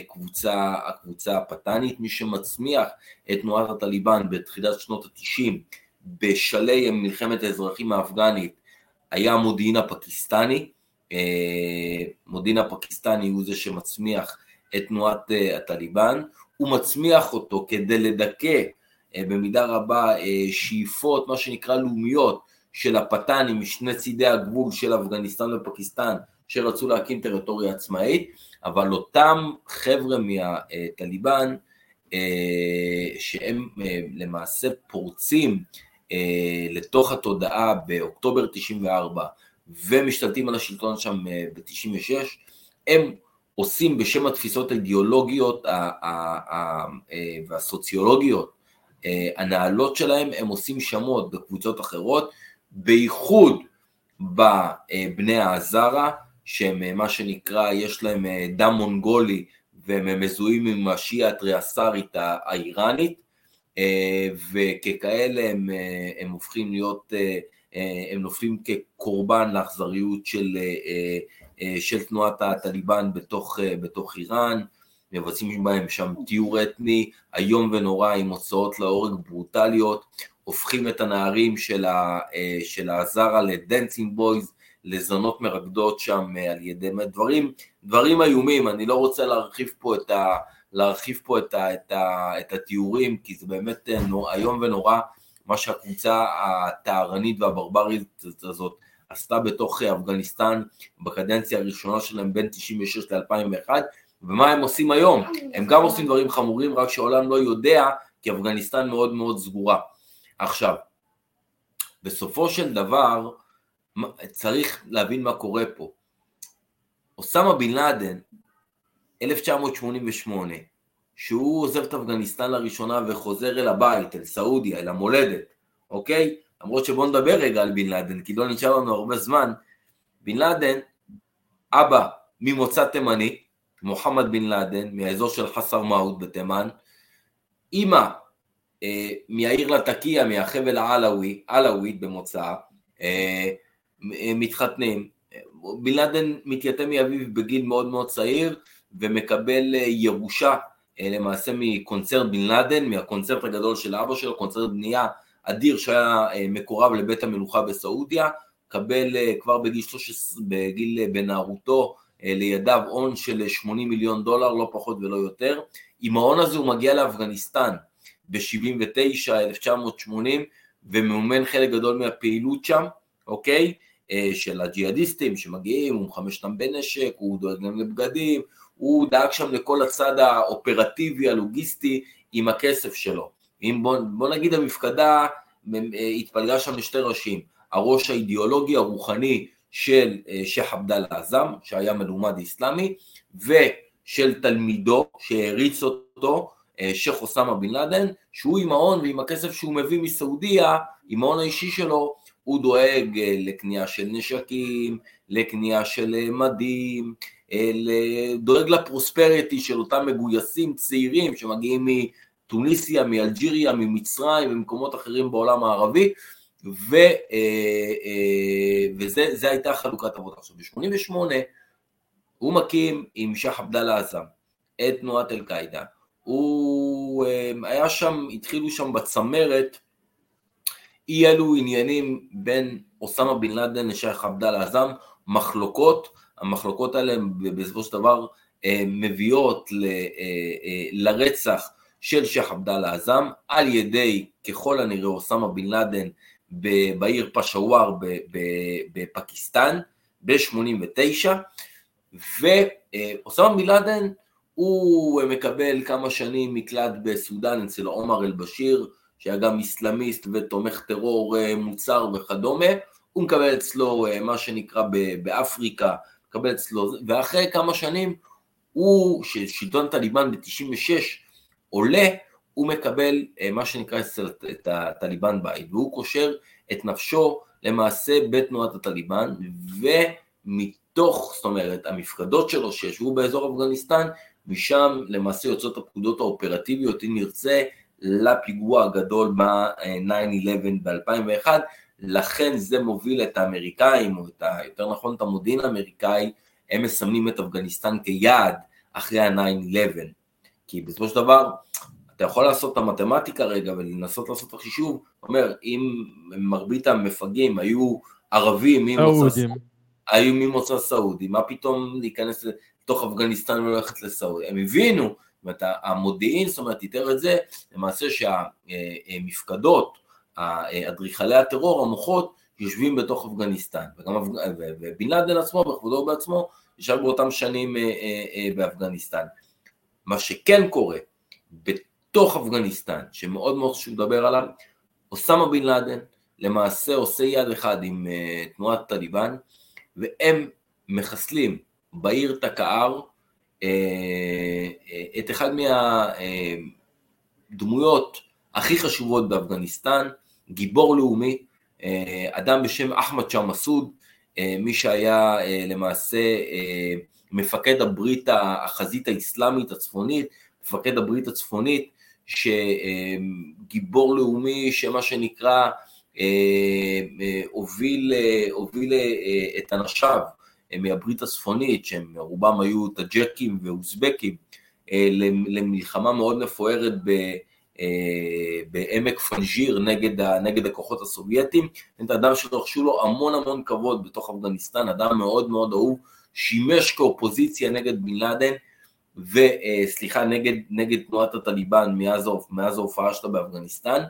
הקבוצה, הקבוצה הפתנית, מי שמצמיח את תנועת הטליבן בתחילת שנות ה-90 בשלהי מלחמת האזרחים האפגנית היה המודיעין הפקיסטני, אה, מודיעין הפקיסטני הוא זה שמצמיח את תנועת אה, הטליבן, הוא מצמיח אותו כדי לדכא אה, במידה רבה שאיפות, מה שנקרא לאומיות, של הפתנים משני צידי הגבול של אפגניסטן ופקיסטן, שרצו להקים טריטוריה עצמאית, אבל אותם חבר'ה מהטליבן, שהם למעשה פורצים לתוך התודעה באוקטובר 94, ומשתלטים על השלטון שם אה, ב-96, הם עושים בשם התפיסות האידיאולוגיות אה, והסוציולוגיות אה, הנעלות שלהם, הם עושים שמות בקבוצות אחרות, בייחוד בבני העזרה, שהם מה שנקרא, יש להם דם מונגולי והם מזוהים עם השיעה הטריאסרית האיראנית, וככאלה הם, הם הופכים להיות אה, הם נופלים כקורבן לאכזריות של, אה, אה, של תנועת הטליבן בתוך, בתוך איראן, מבצעים בהם שם טיהור אתני איום ונורא עם הוצאות להורג ברוטליות, הופכים את הנערים של, ה, של ההזארה ל dancing boys, לזונות מרקדות שם על ידי דברים, דברים איומים, אני לא רוצה להרחיב פה את, ה, להרחיב פה את, ה, את, ה, את התיאורים, כי זה באמת איום ונורא, מה שהקבוצה הטהרנית והברברית הזאת עשתה בתוך אפגניסטן בקדנציה הראשונה שלהם בין 96 ל-2001, ומה הם עושים היום? הם גם עושים דברים חמורים, רק שהעולם לא יודע, כי אפגניסטן מאוד מאוד סגורה. עכשיו, בסופו של דבר, צריך להבין מה קורה פה. אוסמה בן לאדן, 1988, שהוא עוזב את אפגניסטן לראשונה וחוזר אל הבית, אל סעודיה, אל המולדת, אוקיי? למרות שבואו נדבר רגע על בן לאדן, כי לא נשאר לנו הרבה זמן. בן לאדן, אבא ממוצא תימני, מוחמד בן לאדן, מהאזור של חסר מהות בתימן, אימא אה, מהעיר לטקיה, מהחבל העלאווי, עלאווית במוצאה, אה, מתחתנים. בן לאדן מתייתם מאביו בגיל מאוד מאוד צעיר ומקבל אה, ירושה אה, למעשה מקונצרט בן לאדן, מהקונצרט הגדול של אבא שלו, קונצרט בנייה אדיר שהיה אה, מקורב לבית המלוכה בסעודיה, קבל אה, כבר בגיל 13, בגיל בנערותו לידיו הון של 80 מיליון דולר, לא פחות ולא יותר. עם ההון הזה הוא מגיע לאפגניסטן ב-79, 1980, ומממן חלק גדול מהפעילות שם, אוקיי? של הג'יהאדיסטים שמגיעים, הוא מחמש אותם בנשק, הוא דואג להם לבגדים, הוא דאג שם לכל הצד האופרטיבי, הלוגיסטי, עם הכסף שלו. אם בוא, בוא נגיד המפקדה התפלגה שם לשתי ראשים, הראש האידיאולוגי הרוחני של אה, שייח' עבדאללה עזאם, שהיה מלומד איסלאמי, ושל תלמידו שהריץ אותו, אה, שייח' אוסמה בן לאדן, שהוא עם ההון ועם הכסף שהוא מביא מסעודיה, עם ההון האישי שלו, הוא דואג אה, לקנייה של נשקים, לקנייה של מדים, דואג לפרוספריטי של אותם מגויסים צעירים שמגיעים מתוניסיה, מאלג'יריה, ממצרים וממקומות אחרים בעולם הערבי, ו, אה, אה, וזה הייתה חלוקת עבודה. עכשיו, ב-88' הוא מקים עם שייח' עבדאללה עזאם את תנועת אל-קאעידה. הוא אה, היה שם, התחילו שם בצמרת אי אלו עניינים בין אוסמה בן לאדן לשייח' עבדאללה עזאם, מחלוקות המחלוקות האלה בסופו של דבר מביאות לרצח של שייח' עבדאללה עזאם על ידי ככל הנראה אוסמה בן לאדן בעיר פשוואר בפקיסטן ב-89 ואוסמה בן לאדן הוא מקבל כמה שנים מקלט בסודאן אצל עומר אל-בשיר שהיה גם איסלאמיסט ותומך טרור אה, מוצר וכדומה, הוא מקבל אצלו אה, מה שנקרא באפריקה, מקבל אצלו, ואחרי כמה שנים הוא, ששלטון טליבן ב-96 עולה, הוא מקבל אה, מה שנקרא את הטליבן בית, והוא קושר את נפשו למעשה בתנועת הטליבן, ומתוך, זאת אומרת, המפקדות שלו שישבו באזור אפגניסטן, משם למעשה יוצאות הפקודות האופרטיביות, אם נרצה, לפיגוע הגדול ב-9-11 ב-2001, לכן זה מוביל את האמריקאים, או את ה, יותר נכון את המודיעין האמריקאי, הם מסמנים את אפגניסטן כיעד אחרי ה-9-11. כי בסופו של דבר, אתה יכול לעשות את המתמטיקה רגע ולנסות לעשות את החישוב, אומר, אם מרבית המפגעים היו ערבים ממוצא, היו ממוצא סעודי, מה פתאום להיכנס לתוך אפגניסטן וללכת לסעודיה? הם הבינו, זאת אומרת, המודיעין, זאת אומרת, איתר את זה, למעשה שהמפקדות, אדריכלי הטרור, המוחות, יושבים בתוך אפגניסטן, וגם ובן לאדן עצמו, בכבודו ובעצמו, ישב באותם שנים אה, אה, אה, באפגניסטן. מה שכן קורה בתוך אפגניסטן, שמאוד מאוד חשוב לדבר עליו, אוסמה בן לאדן למעשה עושה יד אחד עם תנועת טליבן, והם מחסלים בעיר תקער את אחד מהדמויות הכי חשובות באפגניסטן, גיבור לאומי, אדם בשם אחמד שאם מסעוד, מי שהיה למעשה מפקד הברית, החזית האסלאמית הצפונית, מפקד הברית הצפונית, שגיבור לאומי שמה שנקרא הוביל, הוביל את אנשיו מהברית הצפונית, שהם רובם היו טאג'קים ואוזבקים, למלחמה מאוד מפוארת ב... בעמק פנג'יר נגד, נגד הכוחות הסובייטים, את אדם שרכשו לו המון המון כבוד בתוך אפגניסטן, אדם מאוד מאוד אהוב, שימש כאופוזיציה נגד בן לאדן, וסליחה, נגד, נגד תנועת הטליבן מאז, מאז ההופעה שלה באפגניסטן,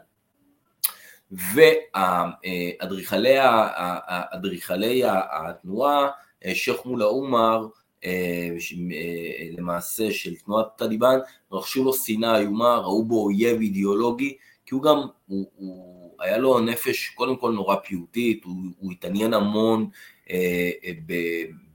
ואדריכלי התנועה, שייח' מולה עומר, למעשה של תנועת טליבן, רכשו לו שנאה איומה, ראו בו אויב אידיאולוגי, כי הוא גם, הוא, הוא, היה לו נפש קודם כל נורא פיוטית, הוא, הוא התעניין המון אה,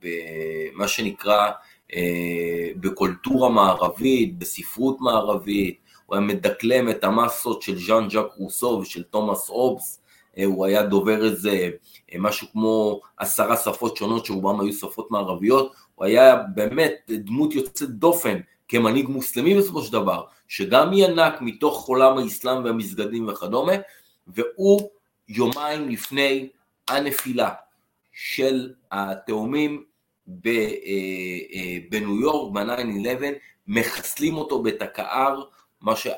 במה שנקרא אה, בקולטורה מערבית, בספרות מערבית, הוא היה מדקלם את המסות של ז'אן ז'אק רוסו ושל תומאס אובס, אה, הוא היה דובר איזה אה, משהו כמו עשרה שפות שונות שרובם היו שפות מערביות, הוא היה באמת דמות יוצאת דופן כמנהיג מוסלמי בסופו של דבר, שגם ינק מתוך עולם האסלאם והמסגדים וכדומה, והוא יומיים לפני הנפילה של התאומים אה, בניו יורק, ב-9-11, מחסלים אותו בתקער, מה שה...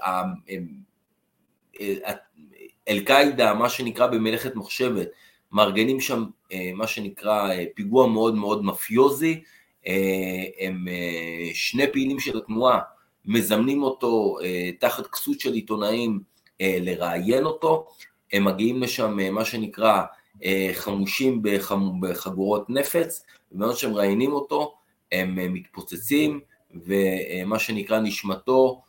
אל-קאעידה, מה שנקרא במלאכת מחשבת, מארגנים שם אה, מה שנקרא אה, פיגוע מאוד מאוד מפיוזי, אה, הם שני פעילים של התנועה מזמנים אותו תחת כסות של עיתונאים לראיין אותו, הם מגיעים לשם מה שנקרא חמושים בחגורות נפץ, ובזמן שהם ראיינים אותו הם מתפוצצים ומה שנקרא נשמתו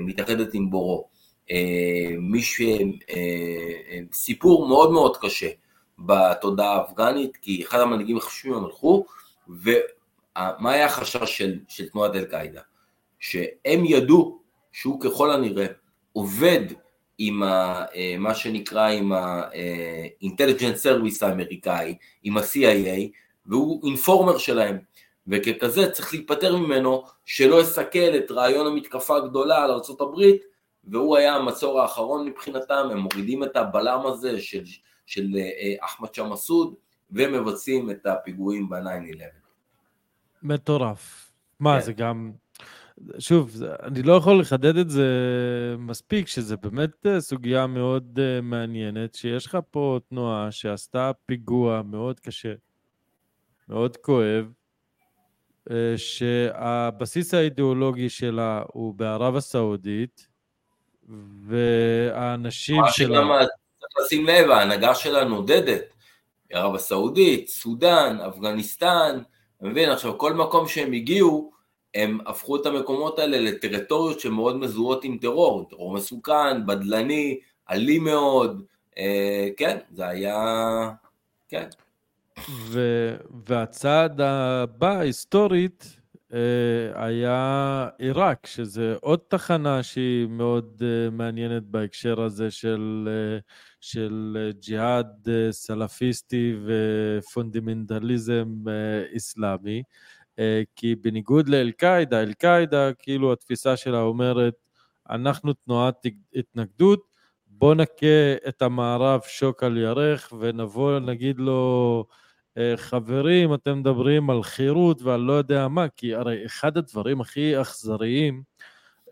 מתאחדת עם בורו. אה, מי ש... אה, סיפור מאוד מאוד קשה בתודעה האפגנית, כי אחד המנהיגים החשובים הם הלכו, ומה היה החשש של, של תנועת אל-קאעידה? שהם ידעו שהוא ככל הנראה עובד עם ה, אה, מה שנקרא עם ה-intelligence service האמריקאי, עם ה-CIA, והוא אינפורמר שלהם, וככזה צריך להיפטר ממנו שלא יסכל את רעיון המתקפה הגדולה על ארה"ב והוא היה המצור האחרון מבחינתם, הם מורידים את הבלם הזה של, של אה, אחמד שם מסעוד ומבצעים את הפיגועים ב-9-11. מטורף. מה, כן. זה גם... שוב, אני לא יכול לחדד את זה מספיק, שזה באמת אה, סוגיה מאוד אה, מעניינת, שיש לך פה תנועה שעשתה פיגוע מאוד קשה, מאוד כואב, שהבסיס האידיאולוגי שלה הוא בערב הסעודית, והאנשים שלה... צריך לשים לב, ההנהגה שלה נודדת. ערב הסעודית, סודאן, אפגניסטן, אתה מבין? עכשיו, כל מקום שהם הגיעו, הם הפכו את המקומות האלה לטריטוריות שמאוד מזוהות עם טרור, טרור מסוכן, בדלני, אלים מאוד, אה, כן, זה היה, כן. ו- והצעד הבא, היסטורית, אה, היה עיראק, שזה עוד תחנה שהיא מאוד אה, מעניינת בהקשר הזה של, אה, של ג'יהאד סלאפיסטי ופונדמנטליזם אסלאמי. כי בניגוד לאל-קאעידה, אל-קאעידה, כאילו התפיסה שלה אומרת, אנחנו תנועת התנגדות, בוא נכה את המערב שוק על ירך ונבוא נגיד לו אה, חברים, אתם מדברים על חירות ועל לא יודע מה, כי הרי אחד הדברים הכי אכזריים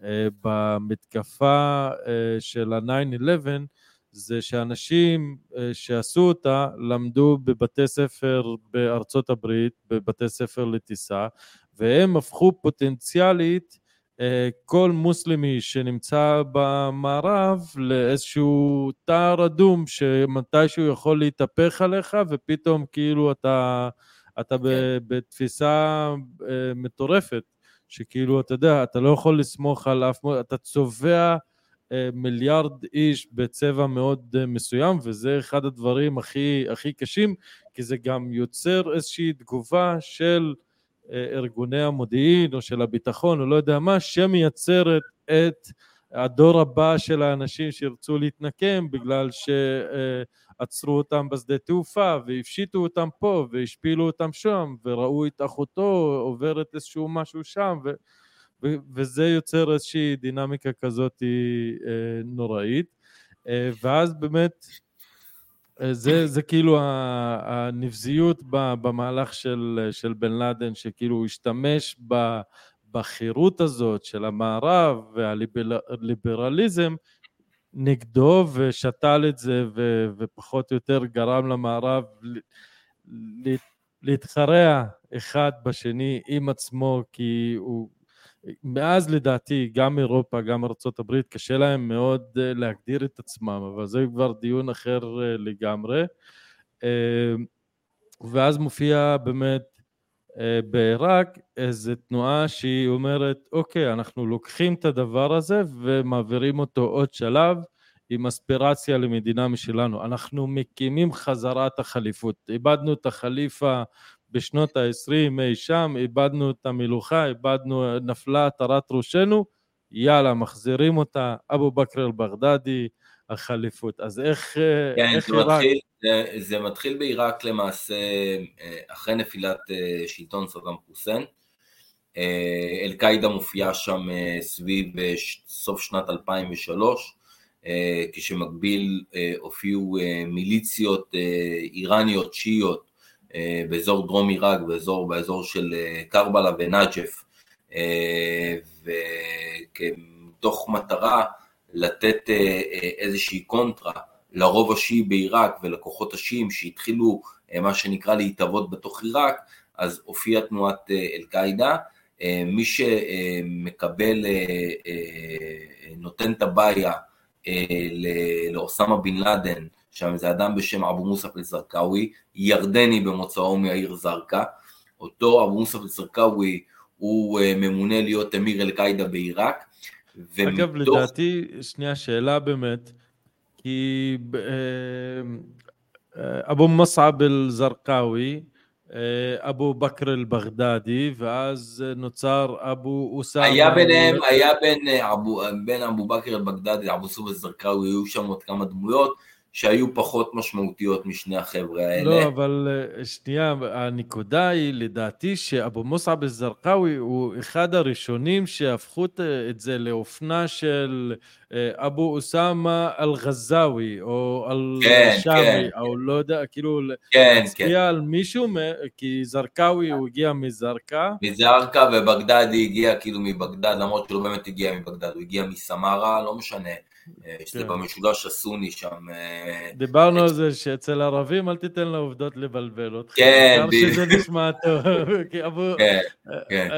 אה, במתקפה אה, של ה-9-11 זה שאנשים שעשו אותה למדו בבתי ספר בארצות הברית, בבתי ספר לטיסה, והם הפכו פוטנציאלית אה, כל מוסלמי שנמצא במערב לאיזשהו תער אדום שמתישהו יכול להתהפך עליך ופתאום כאילו אתה, אתה כן. בתפיסה אה, מטורפת שכאילו אתה יודע אתה לא יכול לסמוך על אף אתה צובע אה, מיליארד איש בצבע מאוד מסוים וזה אחד הדברים הכי, הכי קשים כי זה גם יוצר איזושהי תגובה של ארגוני המודיעין או של הביטחון או לא יודע מה, שמייצרת את הדור הבא של האנשים שירצו להתנקם בגלל שעצרו אותם בשדה תעופה והפשיטו אותם פה והשפילו אותם שם וראו את אחותו עוברת איזשהו משהו שם ו, וזה יוצר איזושהי דינמיקה כזאת אה, נוראית. ואז באמת אה, זה, זה כאילו הנבזיות במהלך של, של בן לאדן, שכאילו הוא השתמש בחירות הזאת של המערב והליברליזם נגדו ושתל את זה ו, ופחות או יותר גרם למערב להתחרע אחד בשני עם עצמו כי הוא מאז לדעתי גם אירופה, גם ארה"ב, קשה להם מאוד אה, להגדיר את עצמם, אבל זה כבר דיון אחר אה, לגמרי. אה, ואז מופיע באמת בעיראק איזו תנועה שהיא אומרת, אוקיי, אנחנו לוקחים את הדבר הזה ומעבירים אותו עוד שלב עם אספירציה למדינה משלנו. אנחנו מקימים חזרה את החליפות. איבדנו את החליפה בשנות ה-20 אי שם, איבדנו את המלוכה, איבדנו, נפלה עטרת ראשנו, יאללה, מחזירים אותה, אבו בכר אל-בגדדי, החליפות. אז איך, כן, איך זה עיראק... מתחיל, זה, זה מתחיל בעיראק למעשה אה, אחרי נפילת אה, שלטון סדאם חוסיין. אה, אל-קאעידה מופיעה שם סביב סוף שנת 2003, כשמקביל הופיעו מיליציות איראניות שיעיות אה, באזור דרום עיראק, באזור, באזור של אה, קרבלה ונג'ף, אה, ומתוך מטרה לתת איזושהי קונטרה לרוב השיעי בעיראק ולכוחות השיעים שהתחילו מה שנקרא להתהוות בתוך עיראק, אז הופיעה תנועת אל-קאעידה. מי שמקבל, נותן את הבעיה לאוסמה בן לאדן שם זה אדם בשם אבו מוסף אל-זרקאווי, ירדני במוצאו מהעיר זרקא. אותו אבו מוסף אל-זרקאווי הוא אה, ממונה להיות אמיר אל-קאעידה בעיראק. אגב, ומתוך... לדעתי, שנייה, שאלה באמת, כי אה, אה, אבו מסעב אל-זרקאווי, אבו בכר אל-בגדדי, ואז נוצר אבו אוסאמה. היה ביניהם, היה בין אבו, בין אבו בכר אל-בגדדי לאבו סוב אל-זרקאווי, היו שם עוד כמה דמויות. שהיו פחות משמעותיות משני החבר'ה האלה. לא, אבל אה, שנייה, הנקודה היא לדעתי שאבו מוסעב א-זרקאווי הוא אחד הראשונים שהפכו את זה לאופנה של אה, אבו אוסאמה אל-ע'זאווי, או אל-שאמי, כן, כן. או לא יודע, כאילו, כן, להצביע כן. על מישהו, כי זרקאווי הוא הגיע מזרקה. מזרקה, ובגדדי הגיע כאילו מבגדד, למרות שהוא לא באמת הגיע מבגדד, הוא הגיע מסמרה, לא משנה. שזה כן. במשולש הסוני שם. דיברנו על זה שאצל ערבים אל תיתן לעובדות לבלבל אותך. כן, בדיוק. שזה נשמע טוב, כי אבו, כן, כן.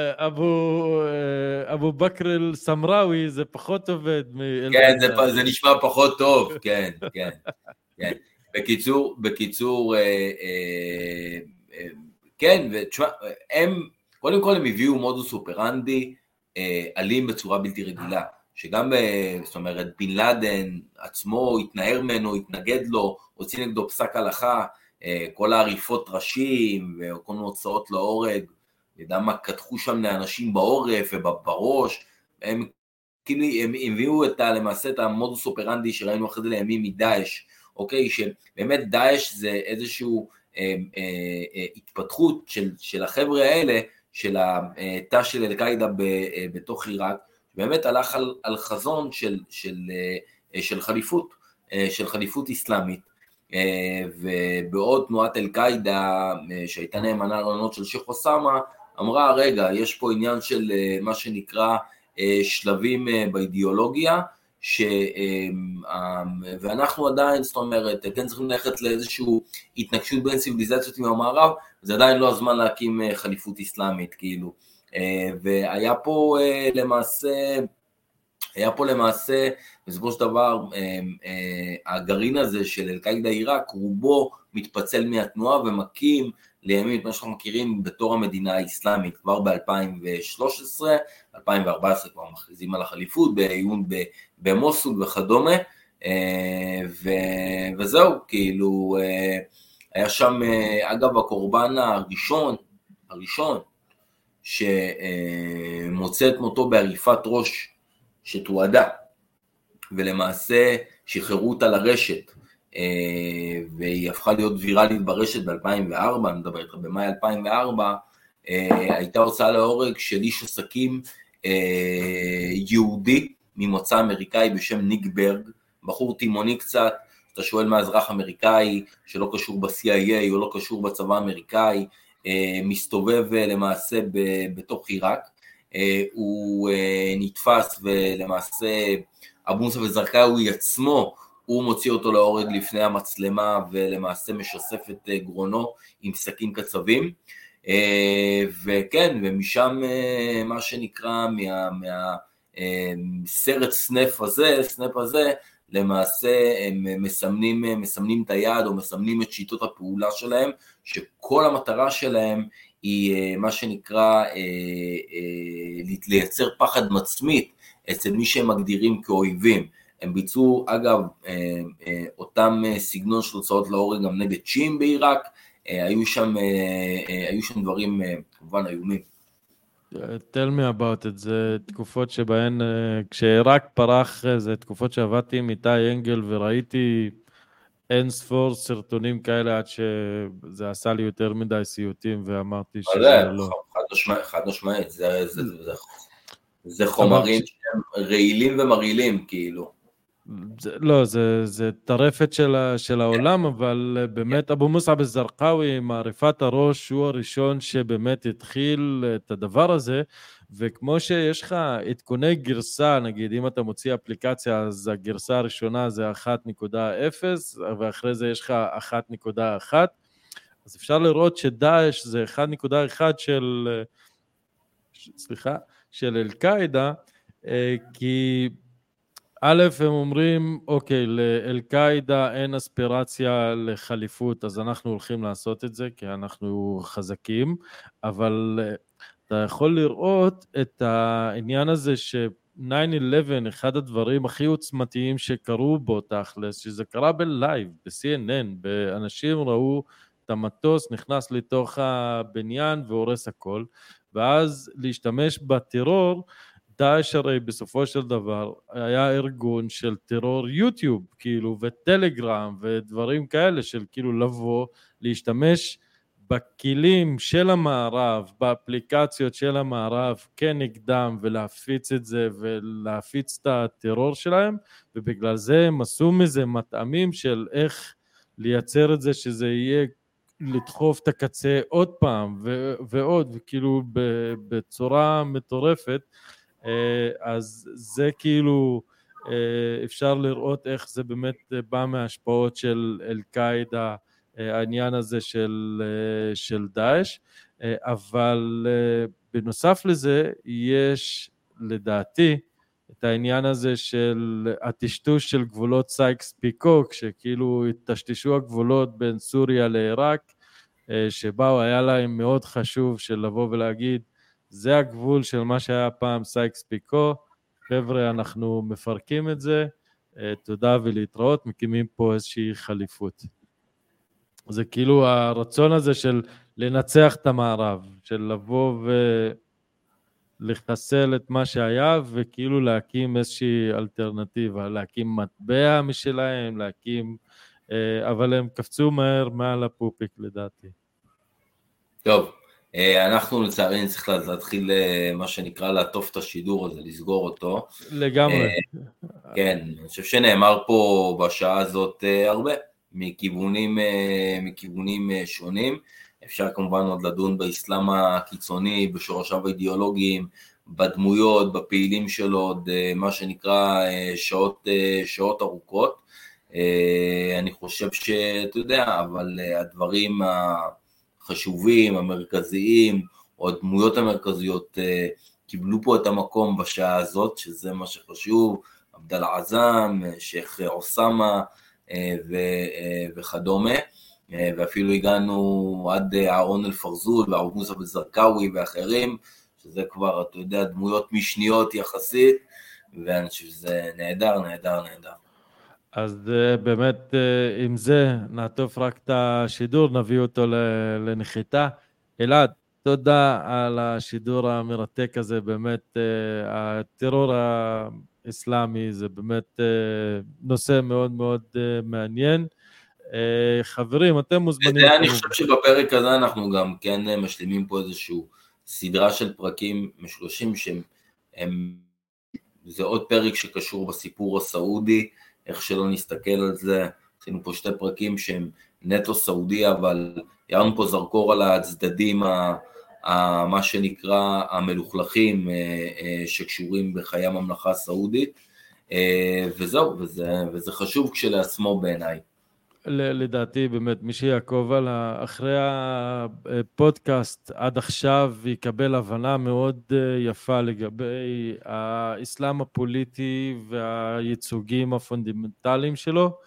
אבו בכר אל-סמראוי זה פחות עובד. כן, זה, נשמע פחות טוב, כן, כן. בקיצור, בקיצור, אה, אה, אה, כן, ותשמע, הם, קודם כל הם הביאו מודוס אופרנדי אלים בצורה בלתי רגילה, שגם, זאת אומרת, בן לאדן עצמו התנער ממנו, התנגד לו, הוציא נגדו פסק הלכה, כל העריפות ראשים וכל מיני הוצאות להורג, יודע מה, קדחו שם לאנשים בעורף ובראש, הם כאילו, הם הביאו את, למעשה את המודוס אופרנדי שראינו אחרי זה לימים מדאעש, אוקיי? שבאמת דאעש זה איזושהי אה, אה, אה, התפתחות של, של החבר'ה האלה, של התא של אל-קאעידה אה, בתוך עיראק, באמת הלך על, על חזון של, של, אה, של חליפות, אה, של חליפות אסלאמית. אה, ובעוד תנועת אל-קאעידה שהייתה נאמנה לעונות של שייח' אוסאמה, אמרה רגע יש פה עניין של מה שנקרא שלבים באידיאולוגיה ש... אמ, ואנחנו עדיין, זאת אומרת, כן צריכים ללכת לאיזושהי התנגשות בין ציוויליזציות עם המערב, זה עדיין לא הזמן להקים חליפות אסלאמית, כאילו. אה, והיה פה אה, למעשה, היה פה למעשה, בסופו של דבר, הגרעין הזה של אל-קאעידה עיראק, רובו מתפצל מהתנועה ומקים לימים את מה שאנחנו מכירים בתור המדינה האסלאמית, כבר ב-2013, 2014 כבר מכריזים על החליפות, בעיון במוסול וכדומה, אה, וזהו, כאילו, אה, היה שם, אה, אגב, הקורבן הראשון, הראשון, שמוצא את מותו בעריפת ראש שתועדה, ולמעשה שחררו אותה לרשת, והיא הפכה להיות ויראלית ברשת ב-2004, אני מדבר איתך במאי 2004, הייתה הוצאה להורג של איש עסקים יהודי, ממוצא אמריקאי בשם ניק ברג, בחור תימוני קצת, אתה שואל מה אזרח אמריקאי שלא קשור ב-CIA או לא קשור בצבא האמריקאי, אה, מסתובב אה, למעשה בתוך עיראק, אה, הוא נתפס ולמעשה אבו מוסא וזרקאווי עצמו, הוא מוציא אותו להורג לפני המצלמה ולמעשה משסף את גרונו עם סכיני קצבים. וכן, ומשם מה שנקרא מה, מה, snuff הזה, snuff הזה, למעשה הם מסמנים, מסמנים את היד או מסמנים את שיטות הפעולה שלהם, שכל המטרה שלהם היא אה, מה שנקרא אה, אה, לייצר פחד מצמית אצל מי שהם מגדירים כאויבים. הם ביצעו אגב אותם סגנון של הוצאות להורג גם נגד צ'ים בעיראק, היו שם, היו שם דברים כמובן איומים. tell me about it, זה תקופות שבהן, כשעיראק פרח, זה תקופות שעבדתי עם איתי אנגל וראיתי אין ספור סרטונים כאלה עד שזה עשה לי יותר מדי סיוטים ואמרתי שזה לא. חד משמעית, זה, זה, זה, זה חומרים שהם רעילים ומרעילים כאילו. זה, לא, זה, זה טרפת של, של העולם, אבל באמת אבו מוסעב א-זרקאווי, מעריפת הראש, הוא הראשון שבאמת התחיל את הדבר הזה, וכמו שיש לך עדכוני גרסה, נגיד אם אתה מוציא אפליקציה, אז הגרסה הראשונה זה 1.0, ואחרי זה יש לך 1.1, אז אפשר לראות שדאעש זה 1.1 של, סליחה, של אל-קאעידה, אה, כי א', הם אומרים, אוקיי, לאל-קאעידה אין אספירציה לחליפות, אז אנחנו הולכים לעשות את זה, כי אנחנו חזקים, אבל אה, אתה יכול לראות את העניין הזה ש... 9-11, אחד הדברים הכי עוצמתיים שקרו בו תכלס, שזה קרה בלייב, ב-CNN, אנשים ראו את המטוס נכנס לתוך הבניין והורס הכל, ואז להשתמש בטרור דאעש הרי בסופו של דבר היה ארגון של טרור יוטיוב, כאילו, וטלגרם ודברים כאלה של כאילו לבוא, להשתמש בכלים של המערב, באפליקציות של המערב כנגדם ולהפיץ את זה ולהפיץ את הטרור שלהם ובגלל זה הם עשו מזה מטעמים של איך לייצר את זה שזה יהיה לדחוף את הקצה עוד פעם ו- ועוד וכאילו בצורה מטורפת אז זה כאילו אפשר לראות איך זה באמת בא מההשפעות של אל-קאעידה, העניין הזה של, של דאעש, אבל בנוסף לזה יש לדעתי את העניין הזה של הטשטוש של גבולות סייקס פיקו, שכאילו הטשטשו הגבולות בין סוריה לעיראק, שבאו, היה להם מאוד חשוב של לבוא ולהגיד, זה הגבול של מה שהיה פעם סייקס פיקו, חבר'ה, אנחנו מפרקים את זה, תודה ולהתראות, מקימים פה איזושהי חליפות. זה כאילו הרצון הזה של לנצח את המערב, של לבוא ולחסל את מה שהיה וכאילו להקים איזושהי אלטרנטיבה, להקים מטבע משלהם, להקים... אה, אבל הם קפצו מהר מעל הפופיק לדעתי. טוב, אה, אנחנו לצערי נצטרך להתחיל אה, מה שנקרא לעטוף את השידור הזה, לסגור אותו. לגמרי. כן, אני חושב שנאמר פה בשעה הזאת הרבה. מכיוונים, אה, מכיוונים אה, שונים. אפשר כמובן עוד לדון באסלאם הקיצוני, בשורשיו האידיאולוגיים, בדמויות, בפעילים שלו, עוד אה, מה שנקרא שעות, שעות ארוכות. אני חושב שאתה יודע, אבל הדברים החשובים, המרכזיים, או הדמויות המרכזיות קיבלו פה את המקום בשעה הזאת, שזה מה שחשוב, עבדאללה עזאם, שייח' אוסאמה, אה, אה, וכדומה, אה, ואפילו הגענו עד אהרון אל-פרזול והרב מוסא בזרקאווי ואחרים, שזה כבר, אתה יודע, דמויות משניות יחסית, ואני חושב שזה נהדר, נהדר, נהדר. אז באמת עם זה נעטוף רק את השידור, נביא אותו לנחיתה. אלעד, תודה על השידור המרתק הזה, באמת הטרור אסלאמי, זה באמת אה, נושא מאוד מאוד אה, מעניין. אה, חברים, אתם מוזמנים... אני חושב שבפרק הזה אנחנו גם כן משלימים פה איזושהי סדרה של פרקים משלושים שהם... הם, זה עוד פרק שקשור בסיפור הסעודי, איך שלא נסתכל על זה, עשינו פה שתי פרקים שהם נטו סעודי, אבל ירנו פה זרקור על הצדדים ה... מה שנקרא המלוכלכים אה, אה, שקשורים בחיי הממלכה הסעודית, אה, וזהו, וזה, וזה חשוב כשלעצמו בעיניי. לדעתי באמת מי שיעקוב על אחרי הפודקאסט עד עכשיו יקבל הבנה מאוד יפה לגבי האסלאם הפוליטי והייצוגים הפונדמנטליים שלו,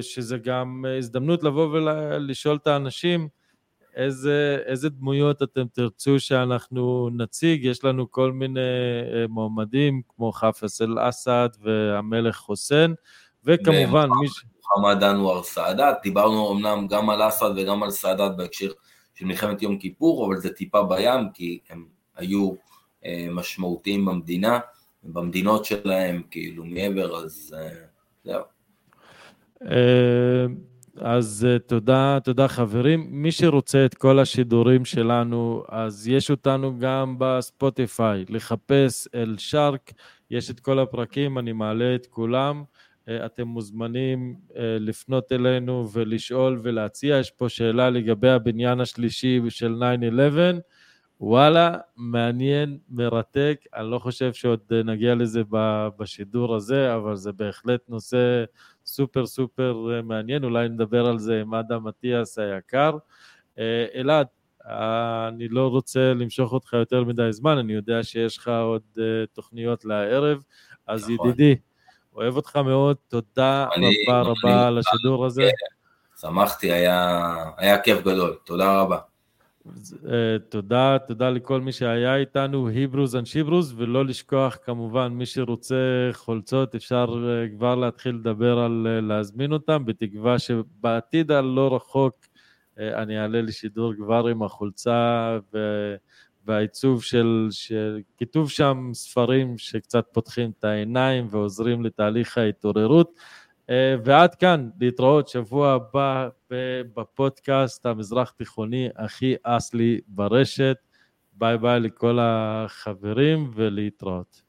שזה גם הזדמנות לבוא ולשאול את האנשים איזה, איזה דמויות אתם תרצו שאנחנו נציג, יש לנו כל מיני אה, מועמדים כמו חאפז אל-אסד והמלך חוסיין, וכמובן מי ש... מוחמד אנואר סאדאת, דיברנו אמנם גם על אסד וגם על סאדאת בהקשר של מלחמת יום כיפור, אבל זה טיפה בים, כי הם היו אה, משמעותיים במדינה, במדינות שלהם, כאילו מעבר, אז אה, זהו. אז uh, תודה, תודה חברים. מי שרוצה את כל השידורים שלנו, אז יש אותנו גם בספוטיפיי. לחפש אל שרק, יש את כל הפרקים, אני מעלה את כולם. Uh, אתם מוזמנים uh, לפנות אלינו ולשאול ולהציע. יש פה שאלה לגבי הבניין השלישי של 9-11. וואלה, מעניין, מרתק. אני לא חושב שעוד נגיע לזה בשידור הזה, אבל זה בהחלט נושא סופר סופר אה, מעניין, אולי נדבר על זה עם אדם אטיאס היקר. אה, אלעד, אני לא רוצה למשוך אותך יותר מדי זמן, אני יודע שיש לך עוד אה, תוכניות לערב, אז נכון. ידידי, אוהב אותך מאוד, תודה רבה רבה על השידור הזה. שמחתי, היה, היה כיף גדול, תודה רבה. אה, תודה, תודה לכל מי שהיה איתנו, היברוז אנד שיברוז, ולא לשכוח כמובן, מי שרוצה חולצות, אפשר אה, כבר להתחיל לדבר על אה, להזמין אותם, בתקווה שבעתיד הלא רחוק אני אעלה לשידור כבר עם החולצה והעיצוב של, כיתוב שם ספרים שקצת פותחים את העיניים ועוזרים לתהליך ההתעוררות. אה, ועד כאן, להתראות שבוע הבא בפודקאסט המזרח תיכוני הכי אסלי ברשת. ביי ביי לכל החברים ולהתראות.